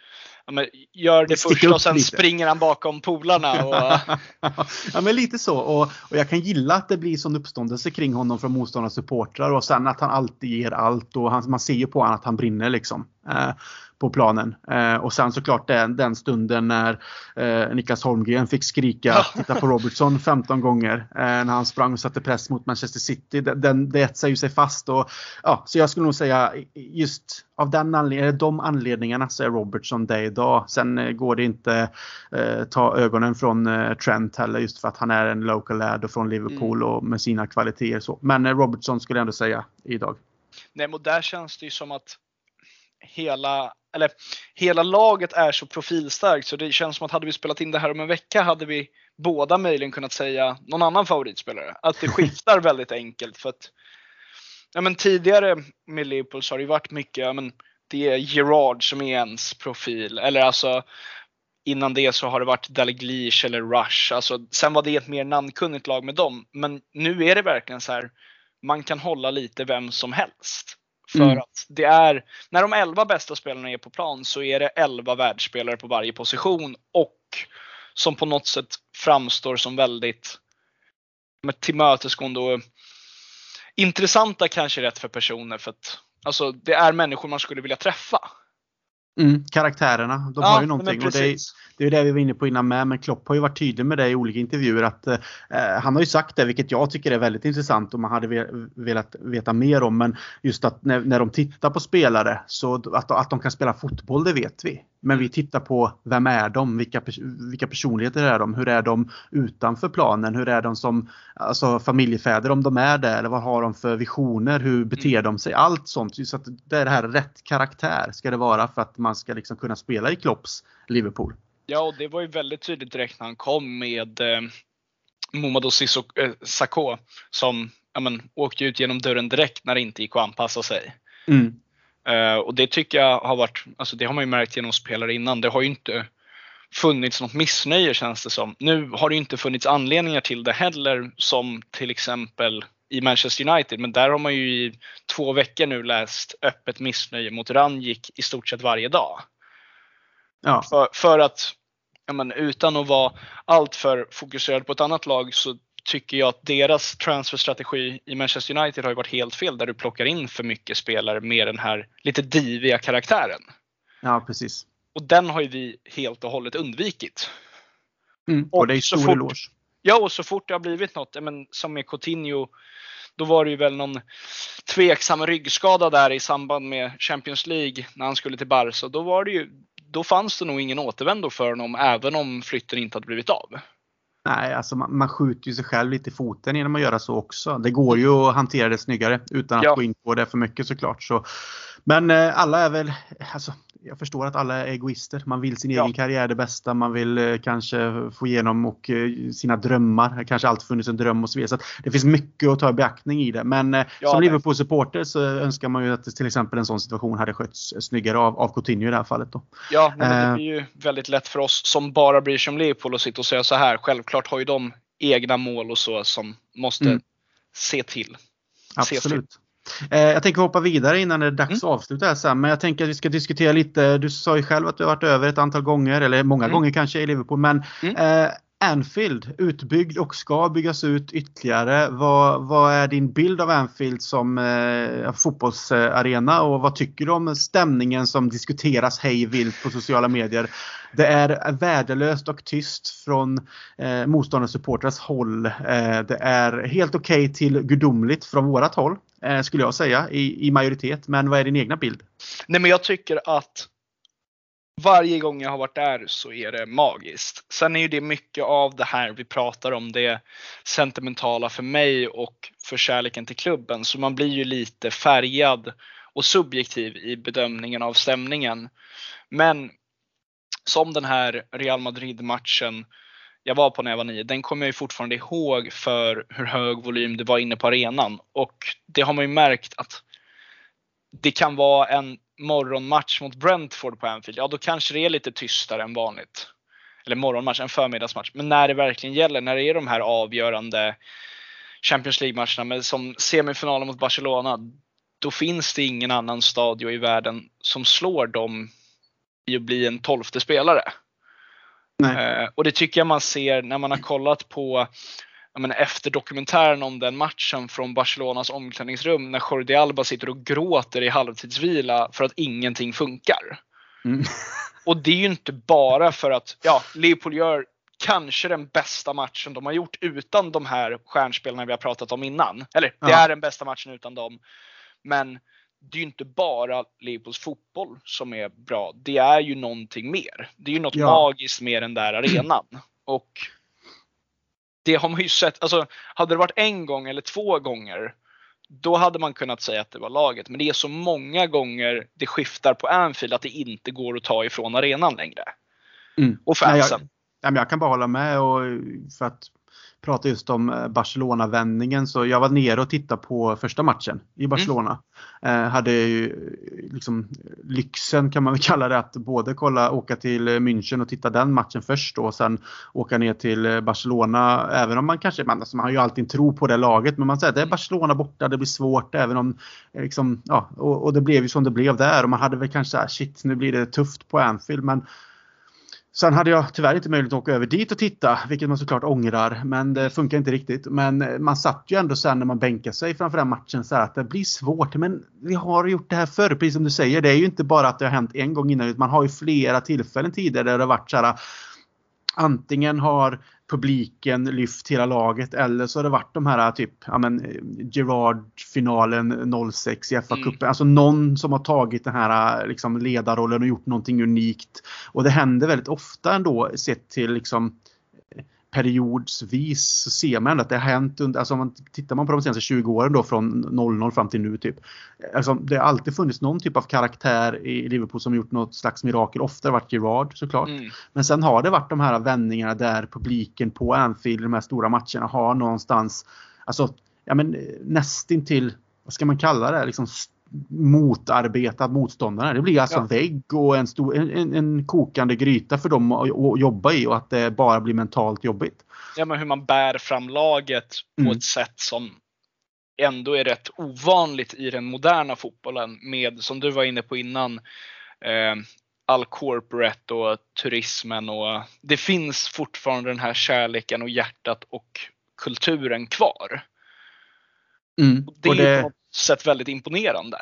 ja, gör det första och sen lite. springer han bakom polarna. Och... ja men lite så och, och jag kan gilla att det blir sån uppståndelse kring honom från motståndarnas supportrar och sen att han alltid ger allt och han, man ser ju på honom att han brinner liksom. Eh, på planen. Eh, och sen såklart den, den stunden när eh, Niklas Holmgren fick skrika titta på Robertson 15 gånger när han sprang och satte press mot Manchester City. Den, det etsar ju sig fast. Och, ja, så jag skulle nog säga just av den anledningen, de anledningarna så är Robertson det idag. Sen går det inte eh, ta ögonen från eh, Trent heller just för att han är en local lad och från Liverpool mm. och med sina kvaliteter. Så. Men eh, Robertson skulle jag ändå säga idag. Nej, men där känns det ju som att hela, eller, hela laget är så profilstarkt så det känns som att hade vi spelat in det här om en vecka hade vi båda möjligen kunnat säga någon annan favoritspelare. Att det skiftar väldigt enkelt för att ja, men tidigare med Liverpool så har det varit mycket, ja, men det är Gerard som är ens profil. Eller alltså innan det så har det varit Dalglish eller Rush. Alltså, sen var det ett mer namnkunnigt lag med dem. Men nu är det verkligen så här, man kan hålla lite vem som helst. För mm. att det är, när de 11 bästa spelarna är på plan så är det 11 världsspelare på varje position och som på något sätt framstår som väldigt tillmötesgående och intressanta kanske rätt för personer för att alltså, det är människor man skulle vilja träffa. Mm, karaktärerna, de ja, har ju någonting. Och det, är, det är det vi var inne på innan med, men Klopp har ju varit tydlig med det i olika intervjuer att eh, han har ju sagt det, vilket jag tycker är väldigt intressant och man hade velat veta mer om. Men just att när, när de tittar på spelare så att, att de kan spela fotboll, det vet vi. Men vi tittar på vem är de? Vilka, vilka personligheter är de? Hur är de utanför planen? Hur är de som alltså, familjefäder om de är det? Eller vad har de för visioner? Hur beter de sig? Allt sånt. Så att det är det här rätt karaktär ska det vara för att man ska liksom kunna spela i Klopps Liverpool. Ja, och det var ju väldigt tydligt direkt när han kom med eh, Momodou eh, som ja, men, åkte ut genom dörren direkt när det inte gick att anpassa sig. Mm. Uh, och det tycker jag har varit, alltså det har man ju märkt genom spelare innan. Det har ju inte funnits något missnöje känns det som. Nu har det ju inte funnits anledningar till det heller som till exempel i Manchester United. Men där har man ju i två veckor nu läst öppet missnöje mot Ranjik i stort sett varje dag. Ja. För, för att men, utan att vara alltför fokuserad på ett annat lag så tycker jag att deras transferstrategi i Manchester United har varit helt fel där du plockar in för mycket spelare med den här lite diviga karaktären. Ja, precis. Och den har ju vi helt och hållet undvikit. Mm, och, och det är stor eloge. Ja, och så fort det har blivit något, men som med Coutinho, då var det ju väl någon tveksam ryggskada där i samband med Champions League när han skulle till Barca. Då var det ju, då fanns det nog ingen återvändo för honom även om flytten inte hade blivit av. Nej, alltså man, man skjuter ju sig själv lite i foten genom att göra så också. Det går ju att hantera det snyggare utan att ja. gå in på det för mycket såklart. Så. Men eh, alla är väl, alltså, jag förstår att alla är egoister. Man vill sin ja. egen karriär det bästa. Man vill eh, kanske få igenom och, eh, sina drömmar. Det kanske alltid funnits en dröm och så vidare. Så det finns mycket att ta i beaktning i det. Men eh, ja, som Liverpool-supporter så önskar man ju att till exempel en sån situation hade skötts snyggare av, av Coutinho i det här fallet. Då. Ja, men det blir ju väldigt lätt för oss som bara bryr sig om Liverpool att sitta och säga så här. Självklart har ju de egna mål och så som måste mm. se till. Absolut. Se till. Eh, jag tänker hoppa vidare innan det är dags mm. att avsluta här sen. Men jag tänker att vi ska diskutera lite. Du sa ju själv att du har varit över ett antal gånger, eller många mm. gånger kanske i Liverpool. Men mm. eh, Anfield, utbyggd och ska byggas ut ytterligare. Vad, vad är din bild av Anfield som eh, fotbollsarena och vad tycker du om stämningen som diskuteras hej vilt på sociala medier? Det är värdelöst och tyst från eh, motståndarsupportrars håll. Eh, det är helt okej okay till gudomligt från vårat håll eh, skulle jag säga i, i majoritet. Men vad är din egna bild? Nej men jag tycker att varje gång jag har varit där så är det magiskt. Sen är ju det mycket av det här vi pratar om, det sentimentala för mig och för kärleken till klubben. Så man blir ju lite färgad och subjektiv i bedömningen av stämningen. Men som den här Real Madrid-matchen jag var på när jag var nio, den kommer jag ju fortfarande ihåg för hur hög volym det var inne på arenan. Och det har man ju märkt att det kan vara en morgonmatch mot Brentford på Anfield, ja då kanske det är lite tystare än vanligt. Eller morgonmatch, en förmiddagsmatch. Men när det verkligen gäller, när det är de här avgörande Champions League-matcherna som semifinalen mot Barcelona, då finns det ingen annan stadion i världen som slår dem i att bli en tolfte spelare. Eh, och det tycker jag man ser när man har kollat på menar, efter dokumentären om den matchen från Barcelonas omklädningsrum när Jordi Alba sitter och gråter i halvtidsvila för att ingenting funkar. Mm. Och det är ju inte bara för att ja, Liverpool gör kanske den bästa matchen de har gjort utan de här stjärnspelarna vi har pratat om innan. Eller det är den bästa matchen utan dem. Men det är ju inte bara Liverpools fotboll som är bra. Det är ju någonting mer. Det är ju något ja. magiskt med den där arenan. Och det har man ju sett, alltså hade det varit en gång eller två gånger då hade man kunnat säga att det var laget. Men det är så många gånger det skiftar på Anfield att det inte går att ta ifrån arenan längre. Mm. Och fansen. Nej, jag, jag, kan bara hålla med och för att prata just om eh, Barcelona-vändningen så jag var nere och tittade på första matchen i mm. Barcelona. Mm. Eh, hade ju eh, liksom lyxen kan man väl kalla det att både kolla, åka till München och titta den matchen först och sen åka ner till Barcelona. Även om man kanske, man, alltså man har ju alltid en tro på det laget men man säger att det är Barcelona borta, det blir svårt även om liksom, ja, och, och det blev ju som det blev där och man hade väl kanske såhär, shit nu blir det tufft på Anfield men Sen hade jag tyvärr inte möjlighet att åka över dit och titta, vilket man såklart ångrar. Men det funkar inte riktigt. Men eh, man satt ju ändå sen när man bänkade sig framför den matchen så att det blir svårt. Men vi har gjort det här förr, precis som du säger. Det är ju inte bara att det har hänt en gång innan, utan man har ju flera tillfällen tidigare där det har varit så här ah, antingen har publiken lyft hela laget eller så har det varit de här typ ja men Gerard-finalen 06 i FA-cupen. Mm. Alltså någon som har tagit den här liksom ledarrollen och gjort någonting unikt. Och det händer väldigt ofta ändå sett till liksom periodsvis så ser man att det har hänt under, alltså om man tittar man på de senaste 20 åren då från 00 fram till nu typ. Alltså det har alltid funnits någon typ av karaktär i Liverpool som gjort något slags mirakel. Ofta har det varit Gerard såklart. Mm. Men sen har det varit de här vändningarna där publiken på Anfield, de här stora matcherna har någonstans, alltså ja men nästintill, vad ska man kalla det, liksom motarbetad motståndare. Det blir alltså ja. vägg och en, stor, en, en, kokande gryta för dem att jobba i och att det bara blir mentalt jobbigt. Ja, men hur man bär fram laget på mm. ett sätt som ändå är rätt ovanligt i den moderna fotbollen med, som du var inne på innan, eh, all corporate och turismen och det finns fortfarande den här kärleken och hjärtat och kulturen kvar. Mm. Det, det är på något sätt väldigt imponerande.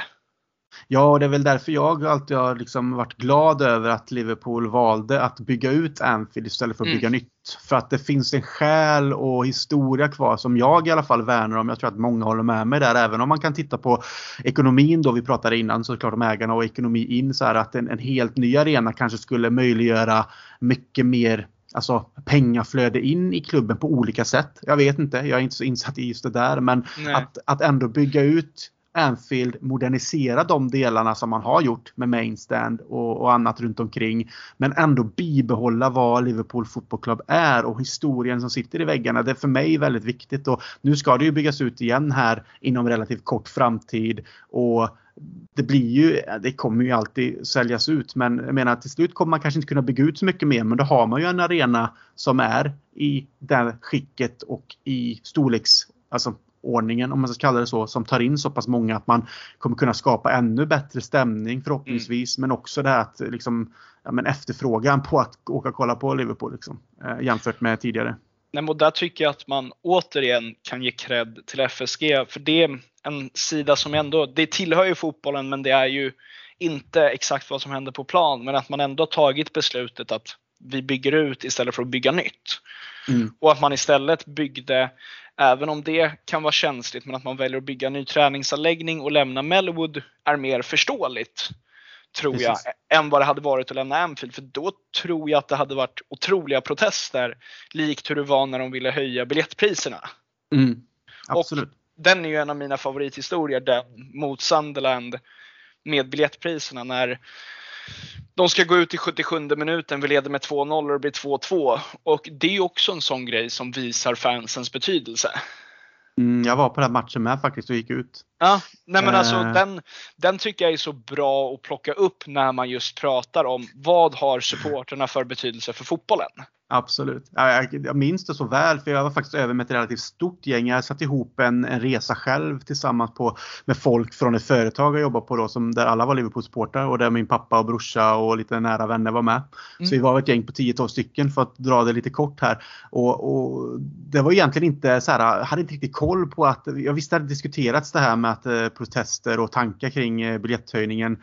Ja, och det är väl därför jag alltid har liksom varit glad över att Liverpool valde att bygga ut Anfield istället för att mm. bygga nytt. För att det finns en själ och historia kvar som jag i alla fall värnar om. Jag tror att många håller med mig där. Även om man kan titta på ekonomin då vi pratade innan såklart om ägarna och ekonomi in så här att en, en helt ny arena kanske skulle möjliggöra mycket mer alltså, pengaflöde in i klubben på olika sätt. Jag vet inte, jag är inte så insatt i just det där. Men att, att ändå bygga ut Anfield modernisera de delarna som man har gjort med mainstand och, och, annat runt omkring. Men ändå bibehålla vad Liverpool Football Club är och historien som sitter i väggarna. Det är för mig väldigt viktigt och nu ska det ju byggas ut igen här inom relativt kort framtid. Och det blir ju, det kommer ju alltid säljas ut men jag menar till slut kommer man kanske inte kunna bygga ut så mycket mer men då har man ju en arena som är i det skicket och i storleks, alltså ordningen om man ska kalla det så, som tar in så pass många att man kommer kunna skapa ännu bättre stämning förhoppningsvis. Mm. Men också det här att liksom, ja, men efterfrågan på att åka och kolla på Liverpool liksom, eh, jämfört med tidigare. Nej, och där tycker jag att man återigen kan ge cred till FSG för det är en sida som ändå, det tillhör ju fotbollen men det är ju inte exakt vad som händer på plan men att man ändå tagit beslutet att vi bygger ut istället för att bygga nytt. Mm. Och att man istället byggde Även om det kan vara känsligt, men att man väljer att bygga en ny träningsanläggning och lämna Melwood är mer förståeligt. Tror Precis. jag, än vad det hade varit att lämna Anfield. För då tror jag att det hade varit otroliga protester. Likt hur det var när de ville höja biljettpriserna. Mm, absolut. Och den är ju en av mina favorithistorier, den mot Sunderland med biljettpriserna. När de ska gå ut i 77 minuten, vi leder med 2-0 och det blir 2-2. Och det är också en sån grej som visar fansens betydelse. Mm, jag var på den matchen med faktiskt och gick ut. Ja, nej men alltså uh. den, den tycker jag är så bra att plocka upp när man just pratar om vad har supporterna för betydelse för fotbollen? Absolut. Jag, jag minns det så väl för jag var faktiskt över med ett relativt stort gäng. Jag satt ihop en, en resa själv tillsammans på, med folk från ett företag jag jobbade på då som, där alla var Liverpool-supportrar och där min pappa och brorsa och lite nära vänner var med. Mm. Så vi var ett gäng på 10-12 stycken för att dra det lite kort här. Och, och, det var egentligen inte så här, jag hade inte riktigt koll på att, jag visste att det diskuterats det här med att eh, protester och tankar kring eh, biljetthöjningen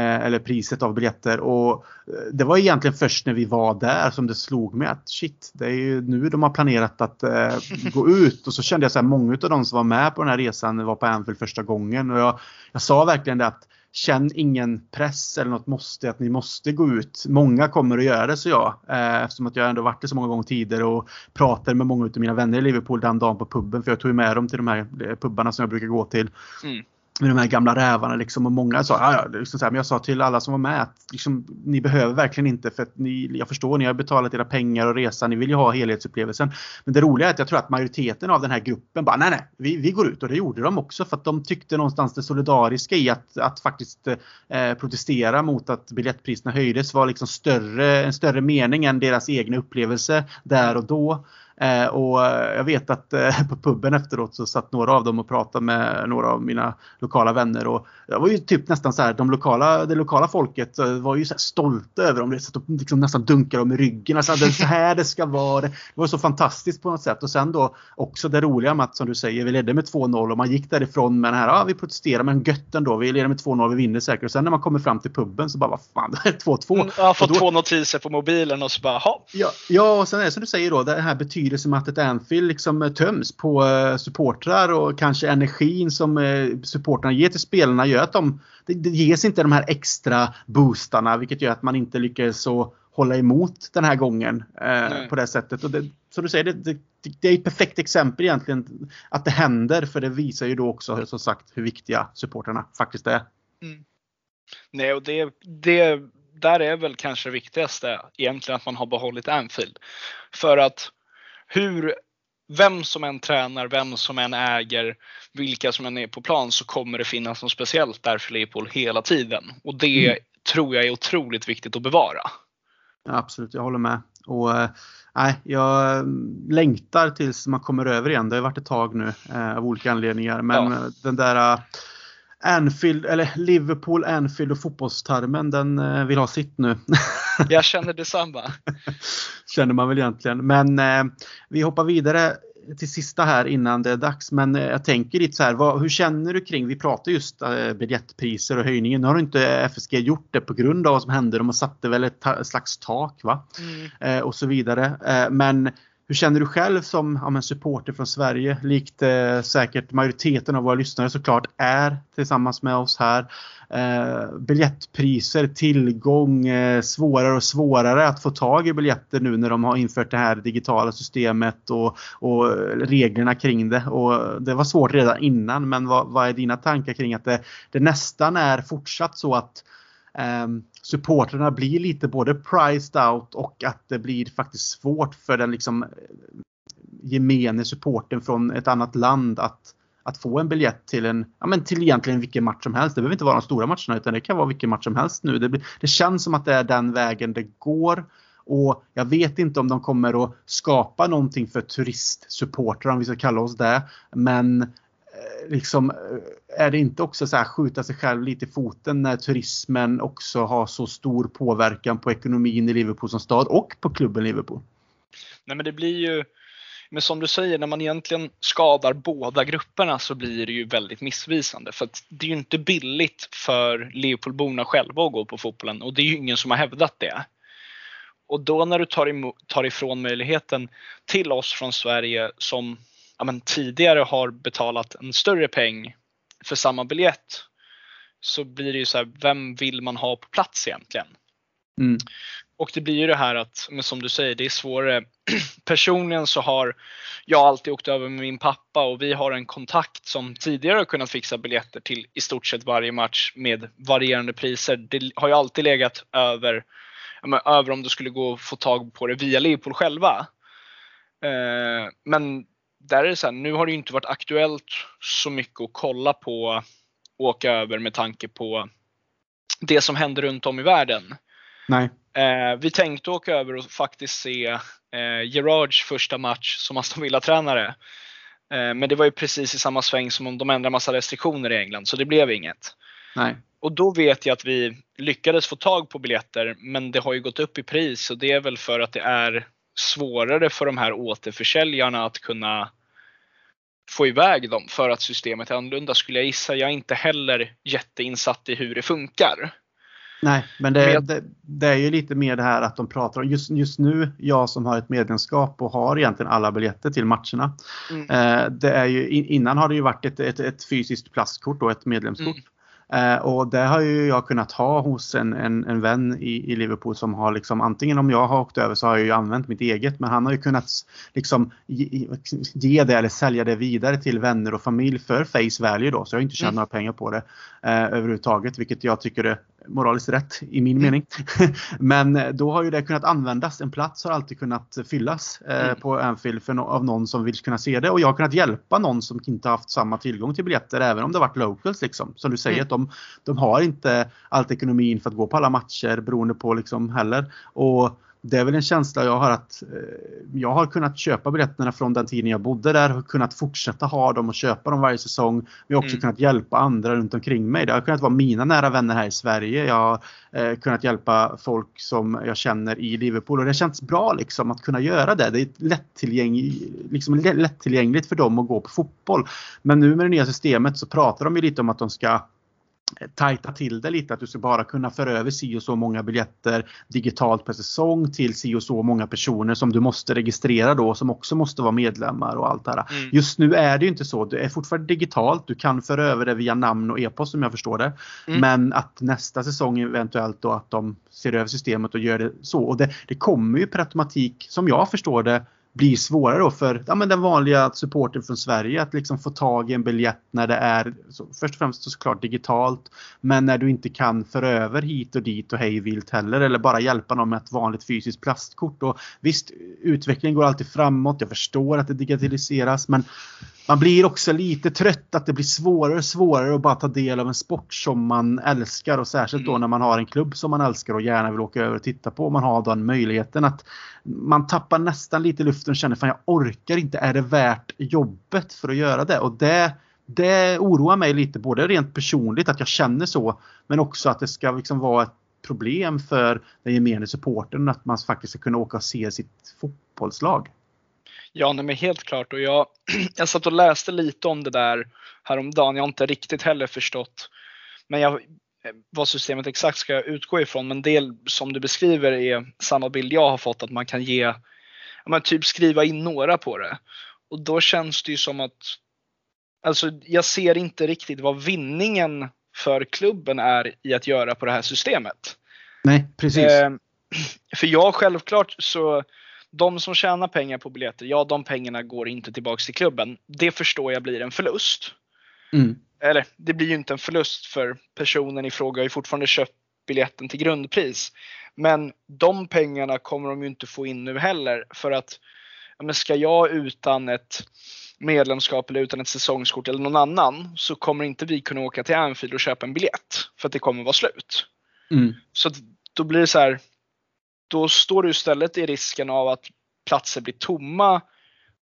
eller priset av biljetter. Och eh, det var egentligen först när vi var där som det slog mig att shit, det är ju nu de har planerat att eh, gå ut. Och så kände jag så här, många av de som var med på den här resan var på Anfield första gången. Och jag, jag sa verkligen det att känn ingen press eller något måste att ni måste gå ut. Många kommer att göra det så jag. Eh, eftersom att jag ändå varit det så många gånger tidigare och pratade med många av mina vänner i Liverpool den dagen på puben. För jag tog med dem till de här pubbarna som jag brukar gå till. Mm med de här gamla rävarna liksom och många sa, ja, ja, liksom så här, men jag sa till alla som var med att liksom, ni behöver verkligen inte för att ni, jag förstår, ni har betalat era pengar och resan, ni vill ju ha helhetsupplevelsen. Men det roliga är att jag tror att majoriteten av den här gruppen bara, nej nej, vi, vi går ut och det gjorde de också för att de tyckte någonstans det solidariska i att, att faktiskt eh, protestera mot att biljettpriserna höjdes var liksom större, en större mening än deras egna upplevelse där och då. Eh, och jag vet att eh, på puben efteråt så satt några av dem och pratade med några av mina lokala vänner och det var ju typ nästan så här, de lokala, det lokala folket eh, var ju så stolta över dem. Satt och liksom nästan dunkade dem i ryggen. Alltså, det är så här det ska vara. Det var så fantastiskt på något sätt. Och sen då också det roliga med att som du säger, vi ledde med 2-0 och man gick därifrån med den här, ja vi protesterar men gött ändå. Vi leder med 2-0, vi vinner säkert. Och sen när man kommer fram till puben så bara, vad fan, det är 2-2. Mm, jag har fått då, två notiser på mobilen och så bara, ha. Ja, ja, och sen är det som du säger då, det här betydelsen med att ett Anfield liksom töms på uh, supportrar och kanske energin som uh, supportrarna ger till spelarna gör att de, det, ges inte de här extra boostarna vilket gör att man inte lyckas så hålla emot den här gången eh, på det sättet. Och det, så du säger, det, det, det, är ett perfekt exempel egentligen att det händer för det visar ju då också som sagt hur viktiga supporterna faktiskt är. Mm. Nej, och det, det där är väl kanske det viktigaste egentligen att man har behållit Anfield. För att hur, vem som än tränar, vem som än äger, vilka som än är på plan så kommer det finnas något speciellt där för Liverpool hela tiden. Och det mm. tror jag är otroligt viktigt att bevara. Ja, absolut, jag håller med. Och, äh, jag längtar tills man kommer över igen. Det har varit ett tag nu äh, av olika anledningar. Men ja. den där äh, Anfield, eller Liverpool, Anfield och fotbollstermen den eh, vill ha sitt nu. Jag känner detsamma. Känner man väl egentligen. Men eh, vi hoppar vidare till sista här innan det är dags. Men eh, jag tänker lite så här, vad, hur känner du kring, vi pratar just eh, biljettpriser och höjningen. Nu har inte FSG gjort det på grund av vad som hände. De satte väl ett slags tak va? Mm. Eh, och så vidare. Eh, men hur känner du själv som ja, supporter från Sverige, likt eh, säkert majoriteten av våra lyssnare såklart är tillsammans med oss här. Eh, biljettpriser, tillgång, eh, svårare och svårare att få tag i biljetter nu när de har infört det här digitala systemet och, och reglerna kring det. Och det var svårt redan innan men vad, vad är dina tankar kring att det, det nästan är fortsatt så att um, supporterna blir lite både priced out och att det blir faktiskt svårt för den liksom eh, gemene supporten från ett annat land att, att få en biljett till en, ja men till egentligen vilken match som helst. Det behöver inte vara de stora matcherna utan det kan vara vilken match som helst nu. Det, det känns som att det är den vägen det går. Och jag vet inte om de kommer att skapa någonting för turistsupportrar om vi ska kalla oss det. Men Eh, liksom, eh, är det inte också så här skjuta sig själv lite i foten när turismen också har så stor påverkan på ekonomin i Liverpool som stad och på klubben Liverpool? Nej men det blir ju, men som du säger, när man egentligen skadar båda grupperna så blir det ju väldigt missvisande. För att det är ju inte billigt för Liverpoolborna själva att gå på fotbollen och det är ju ingen som har hävdat det. Och då när du tar, emot, tar ifrån möjligheten till oss från Sverige som ja, men tidigare har betalat en större peng för samma biljett så blir det ju så här, vem vill man ha på plats egentligen? Mm. Och det blir ju det här att, men som du säger, det är svårare. Personligen så har jag alltid åkt över med min pappa och vi har en kontakt som tidigare har kunnat fixa biljetter till i stort sett varje match med varierande priser. Det har ju alltid legat över, över om det skulle gå att få tag på det via Liverpool själva. Eh, men där är det så här, nu har det inte varit aktuellt så mycket att kolla på åka över med tanke på det som händer runt om i världen. Nej. Eh, vi tänkte åka över och faktiskt se eh, Gerards första match som Aston Villa-tränare. Eh, men det var ju precis i samma sväng som om de ändrade massa restriktioner i England så det blev inget. Nej. Och då vet jag att vi lyckades få tag på biljetter men det har ju gått upp i pris och det är väl för att det är svårare för de här återförsäljarna att kunna få iväg dem för att systemet är annorlunda skulle jag gissa. Jag är inte heller jätteinsatt i hur det funkar. Nej, men det, men det, det, är ju lite mer det här att de pratar om just, just nu, jag som har ett medlemskap och har egentligen alla biljetter till matcherna. Mm. Eh, det är ju, innan har det ju varit ett, ett, ett fysiskt plastkort och ett medlemskort. Mm. Eh, och det har ju jag kunnat ha hos en, en, en vän i, i, Liverpool som har liksom antingen om jag har åkt över så har jag ju använt mitt eget men han har ju kunnat liksom ge, ge det eller sälja det vidare till vänner och familj för face value då så jag har inte tjänat mm. några pengar på det eh, överhuvudtaget vilket jag tycker är moraliskt rätt i min mm. mening. Men eh, då har ju det kunnat användas. En plats har alltid kunnat fyllas eh, mm. på Anfield för no av någon som vill kunna se det och jag har kunnat hjälpa någon som inte haft samma tillgång till biljetter även om det varit locals liksom. Som du säger, mm. de, de har inte allt ekonomin för att gå på alla matcher beroende på liksom heller. Och det är väl en känsla jag har att eh, jag har kunnat köpa biljetterna från den tiden jag bodde där och kunnat fortsätta ha dem och köpa dem varje säsong. Men jag har också mm. kunnat hjälpa andra runt omkring mig. Det har kunnat vara mina nära vänner här i Sverige. Jag har eh, kunnat hjälpa folk som jag känner i Liverpool och det känns bra liksom att kunna göra det. Det är lättillgängligt, liksom lättillgängligt för dem att gå på fotboll. Men nu med det nya systemet så pratar de ju lite om att de ska tajta till det lite. Att du ska bara kunna föra över si och så många biljetter digitalt per säsong till si och så många personer som du måste registrera då som också måste vara medlemmar och allt det här. Mm. Just nu är det inte så. Det är fortfarande digitalt. Du kan föra över det via namn och e-post som jag förstår det. Mm. Men att nästa säsong eventuellt då att de ser över systemet och gör det så. Och det, det kommer ju per automatik som jag förstår det blir svårare då för ja, men den vanliga supporten från Sverige att liksom få tag i en biljett när det är så, först och främst såklart digitalt men när du inte kan föra över hit och dit och hej vilt heller eller bara hjälpa någon med ett vanligt fysiskt plastkort. Och visst, utvecklingen går alltid framåt. Jag förstår att det digitaliseras men man blir också lite trött att det blir svårare och svårare att bara ta del av en sport som man älskar och särskilt då mm. när man har en klubb som man älskar och gärna vill åka över och titta på. Man har den möjligheten att man tappar nästan lite luften och känner fan jag orkar inte. Är det värt jobbet för att göra det? Och det det oroar mig lite både rent personligt att jag känner så men också att det ska liksom vara ett problem för den gemene supporten att man faktiskt ska kunna åka och se sitt fotbollslag. Ja, nej, men helt klart. Och jag, jag satt och läste lite om det där häromdagen. Jag har inte riktigt heller förstått men jag, vad systemet exakt ska utgå ifrån. Men det som du beskriver är samma bild jag har fått att man kan ge, men typ skriva in några på det. Och då känns det ju som att, alltså jag ser inte riktigt vad vinningen för klubben är i att göra på det här systemet. Nej, precis. Eh, för jag självklart så de som tjänar pengar på biljetter, ja de pengarna går inte tillbaks till klubben. Det förstår jag blir en förlust. Mm. Eller det blir ju inte en förlust för personen i fråga har ju fortfarande köpt biljetten till grundpris. Men de pengarna kommer de ju inte få in nu heller för att ja, men ska jag utan ett medlemskap eller utan ett säsongskort eller någon annan så kommer inte vi kunna åka till Anfield och köpa en biljett för att det kommer vara slut. Mm. Så då blir det så här, då står du istället i risken av att platser blir tomma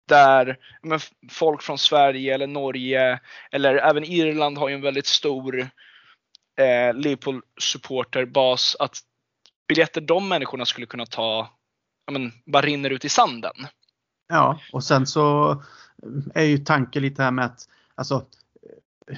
där men, folk från Sverige eller Norge eller även Irland har ju en väldigt stor eh, Liverpool-supporterbas att biljetter de människorna skulle kunna ta men, bara rinner ut i sanden. Ja, och sen så eh, är ju tanken lite här med att alltså,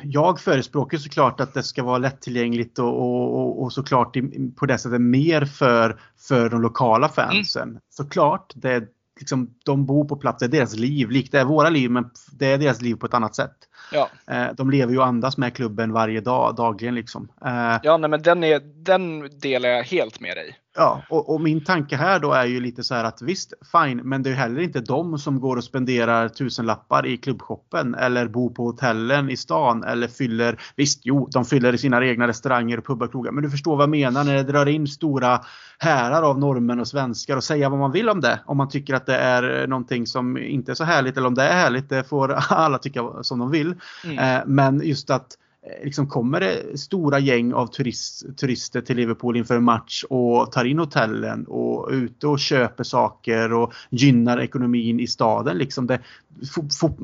jag förespråkar såklart att det ska vara lättillgängligt och, och, och såklart på det sättet mer för, för de lokala fansen. Mm. Såklart, det, liksom, de bor på plats, det är deras liv. Likt det är våra liv men det är deras liv på ett annat sätt. Ja. Eh, de lever ju och andas med klubben varje dag, dagligen liksom. Eh, ja, nej, men den, är, den delar jag helt med dig. Ja, och, och, min tanke här då är ju lite så här att visst, fine, men det är heller inte de som går och spenderar tusenlappar i klubbshoppen eller bor på hotellen i stan eller fyller, visst, jo, de fyller i sina egna restauranger och pubbar och krogar, men du förstår vad jag menar när det drar in stora härar av norrmän och svenskar och säga vad man vill om det. Om man tycker att det är någonting som inte är så härligt eller om det är härligt, det får alla tycka som de vill. Mm. Eh, men just att Eh, liksom kommer det stora gäng av turist, turister till Liverpool inför en match och tar in hotellen och är ute och köper saker och gynnar ekonomin i staden. Liksom det,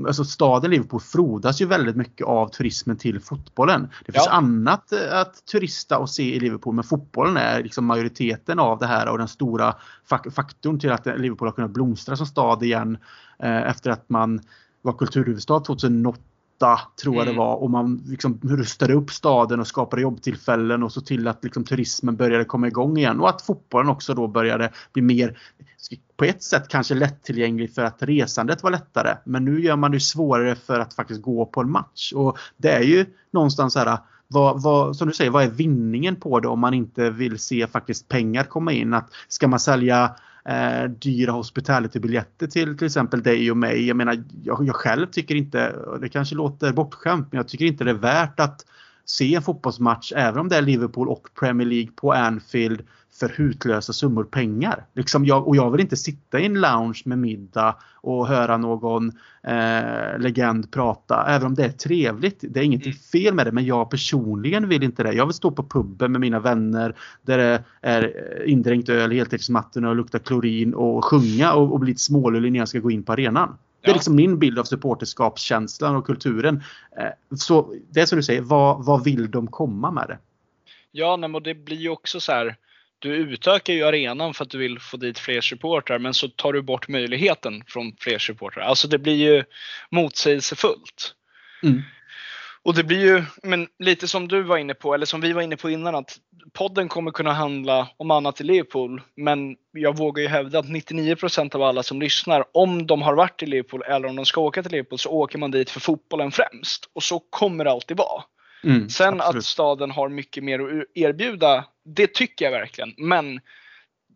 alltså staden Liverpool frodas ju väldigt mycket av turismen till fotbollen. Det finns ja. annat eh, att turista och se i Liverpool men fotbollen är liksom majoriteten av det här och den stora faktorn till att Liverpool har kunnat blomstra som stad igen eh, efter att man var kulturhuvudstad 2008 tror jag mm. det var och man liksom rustade upp staden och skapade jobbtillfällen och så till att liksom turismen började komma igång igen och att fotbollen också då började bli mer på ett sätt kanske lättillgänglig för att resandet var lättare men nu gör man det svårare för att faktiskt gå på en match och det är ju någonstans här vad, vad, som du säger, vad är vinningen på det om man inte vill se faktiskt pengar komma in? Att ska man sälja eh, dyra hospitality-biljetter till till exempel dig och mig. Jag menar, jag, jag själv tycker inte, det kanske låter bortskämt, men jag tycker inte det är värt att se en fotbollsmatch, även om det är Liverpool och Premier League på Anfield för hutlösa summor pengar. Liksom jag, och jag vill inte sitta i en lounge med middag och höra någon eh, legend prata. Även om det är trevligt. Det är ingenting mm. fel med det men jag personligen vill inte det. Jag vill stå på puben med mina vänner där det är indränkt öl i heltäckningsmattorna och luktar klorin och sjunga och, och bli lite smålullig när jag ska gå in på arenan. Det är liksom min bild av supporterskapskänslan och kulturen. Eh, så det är som du säger, vad, vad vill de komma med det? Ja, men det blir ju också så här. Du utökar ju arenan för att du vill få dit fler supportrar men så tar du bort möjligheten från fler supportrar. Alltså det blir ju motsägelsefullt. Mm. Och det blir ju, men lite som du var inne på, eller som vi var inne på innan, att podden kommer kunna handla om annat i Liverpool. Men jag vågar ju hävda att 99% av alla som lyssnar, om de har varit i Liverpool eller om de ska åka till Liverpool, så åker man dit för fotbollen främst. Och så kommer det alltid vara. Mm, Sen absolut. att staden har mycket mer att erbjuda, det tycker jag verkligen. Men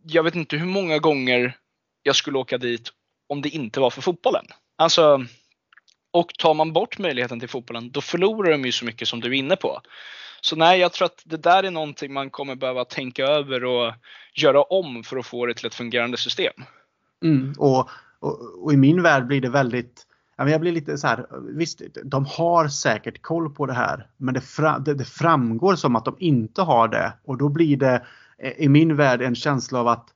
jag vet inte hur många gånger jag skulle åka dit om det inte var för fotbollen. Alltså, och tar man bort möjligheten till fotbollen, då förlorar de ju så mycket som du är inne på. Så nej, jag tror att det där är någonting man kommer behöva tänka över och göra om för att få det till ett fungerande system. Mm, och, och, och, i min värld blir det väldigt jag blir lite så här, visst de har säkert koll på det här men det, fra, det, det, framgår som att de inte har det och då blir det i min värld en känsla av att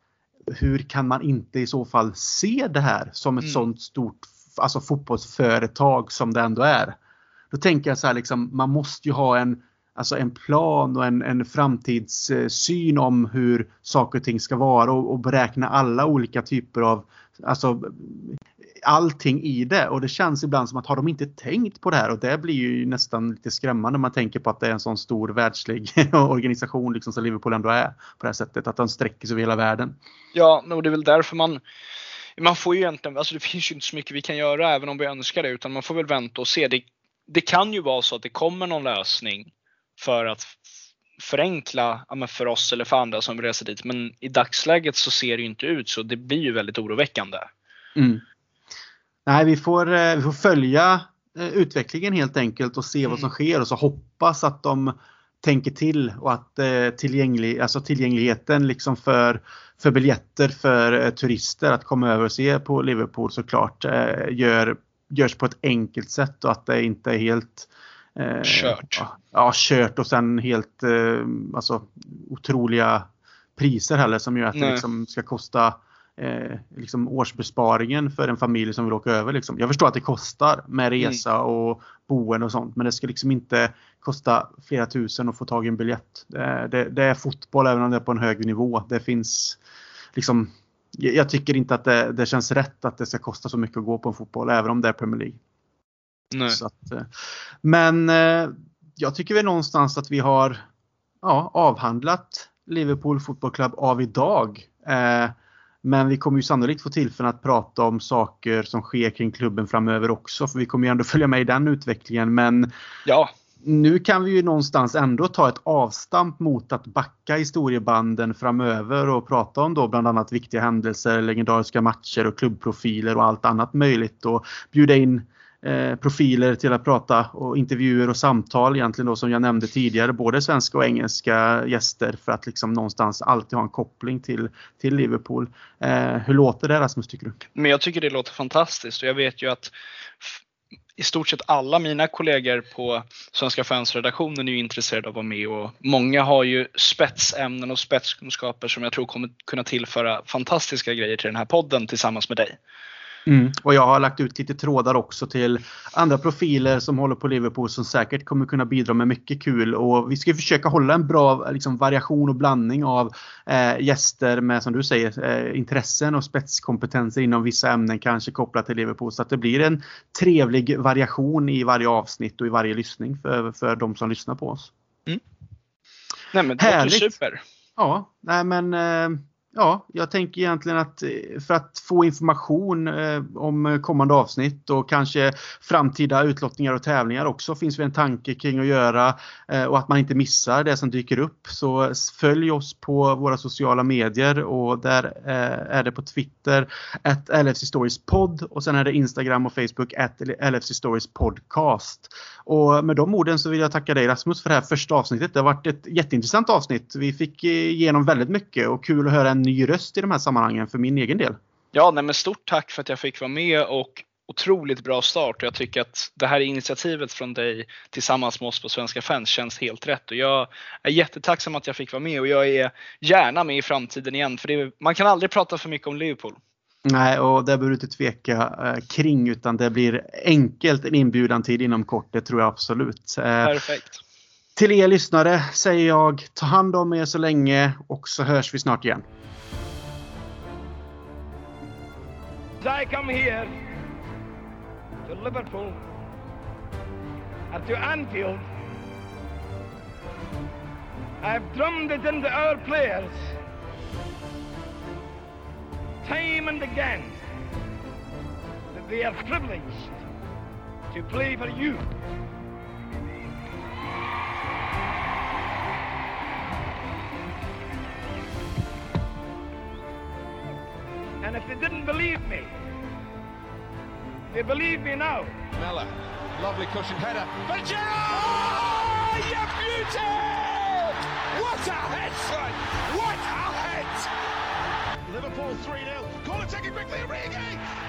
hur kan man inte i så fall se det här som ett mm. sånt stort alltså fotbollsföretag som det ändå är. Då tänker jag så här liksom, man måste ju ha en, alltså en plan och en, en framtidssyn om hur saker och ting ska vara och, och beräkna alla olika typer av, alltså allting i det och det känns ibland som att har de inte tänkt på det här och det blir ju nästan lite skrämmande när man tänker på att det är en sån stor världslig organisation liksom som Liverpool ändå är på det här sättet att de sträcker sig över hela världen. Ja, och det är väl därför man man får ju egentligen, alltså det finns ju inte så mycket vi kan göra även om vi önskar det utan man får väl vänta och se. Det, det kan ju vara så att det kommer någon lösning för att förenkla ja, för oss eller för andra som reser dit. Men i dagsläget så ser det ju inte ut så det blir ju väldigt oroväckande. Mm. Nej, vi får, eh, vi får följa eh, utvecklingen helt enkelt och se mm. vad som sker och så hoppas att de tänker till och att eh, tillgänglig, alltså tillgängligheten liksom för, för biljetter för turister att komma över och se på Liverpool såklart gör, görs på ett enkelt sätt och att det inte är helt kört. Ja, kört och sen helt alltså, otroliga priser heller som gör att Nej. det liksom ska kosta eh, liksom årsbesparingen för en familj som vill åka över. Liksom. Jag förstår att det kostar med mm. resa och boende och sånt men det ska liksom inte kosta flera tusen att få tag i en biljett. Det, det, det är fotboll även om det är på en hög nivå. Det finns liksom jag tycker inte att det, det, känns rätt att det ska kosta så mycket att gå på en fotboll även om det är Premier League. Att, eh, men eh, jag tycker väl någonstans att vi har ja, avhandlat Liverpool Football Club av idag. Eh, men vi kommer ju sannolikt få tillfälle att prata om saker som sker kring klubben framöver också. För vi kommer ju ändå följa med i den utvecklingen. Men ja. nu kan vi ju någonstans ändå ta ett avstamp mot att backa historiebanden framöver och prata om då bland annat viktiga händelser, legendariska matcher och klubbprofiler och allt annat möjligt. Och bjuda in Eh, profiler till att prata och intervjuer och samtal egentligen då som jag nämnde tidigare, både svenska och engelska gäster för att liksom någonstans alltid ha en koppling till, till Liverpool. Eh, hur låter det Rasmus tycker du? Men jag tycker det låter fantastiskt och jag vet ju att i stort sett alla mina kollegor på Svenska fansredaktionen är ju intresserade av att vara med och många har ju spetsämnen och spetskunskaper som jag tror kommer kunna tillföra fantastiska grejer till den här podden tillsammans med dig. Mm. Och jag har lagt ut lite trådar också till andra profiler som håller på Liverpool som säkert kommer kunna bidra med mycket kul. Och vi ska försöka hålla en bra liksom, variation och blandning av eh, gäster med som du säger eh, intressen och spetskompetenser inom vissa ämnen kanske kopplat till Liverpool. Så att det blir en trevlig variation i varje avsnitt och i varje lyssning för, för de som lyssnar på oss. Mm. Nej men det låter super. Ja, nej men eh, ja, jag tänker egentligen att eh, för att få information eh, om kommande avsnitt och kanske framtida utlottningar och tävlingar också finns det en tanke kring att göra eh, och att man inte missar det som dyker upp. Så följ oss på våra sociala medier och där är det på Twitter at LFC Stories podd och sen är det Instagram och Facebook at LFC Stories podcast. Och med de orden så vill jag tacka dig Rasmus för det här första avsnittet. Det har varit ett jätteintressant avsnitt. Vi fick igenom väldigt mycket och kul att höra en ny röst i de här sammanhangen för min egen del. Ja, nej, men stort tack för att jag fick vara med och otroligt bra start och jag tycker att det här initiativet från dig tillsammans med oss på Svenska fans känns helt rätt och jag är jättetacksam att jag fick vara med och jag är gärna med i framtiden igen för är, man kan aldrig prata för mycket om Liverpool. Nej, och det behöver du inte tveka eh, kring utan det blir enkelt en inbjudan till inom kort, det tror jag absolut. Eh, Perfekt. Till er lyssnare säger jag ta hand om er så länge och så hörs vi snart igen. I come here to Liverpool and to Anfield I've drummed it into our players time and again that they are privileged to play for you. And if they didn't believe me, they believe me now. Mella, lovely cushion header. But Gerard, oh, you beauty! What a head! What a head! Liverpool 3-0. Call it, take it quickly, Origi!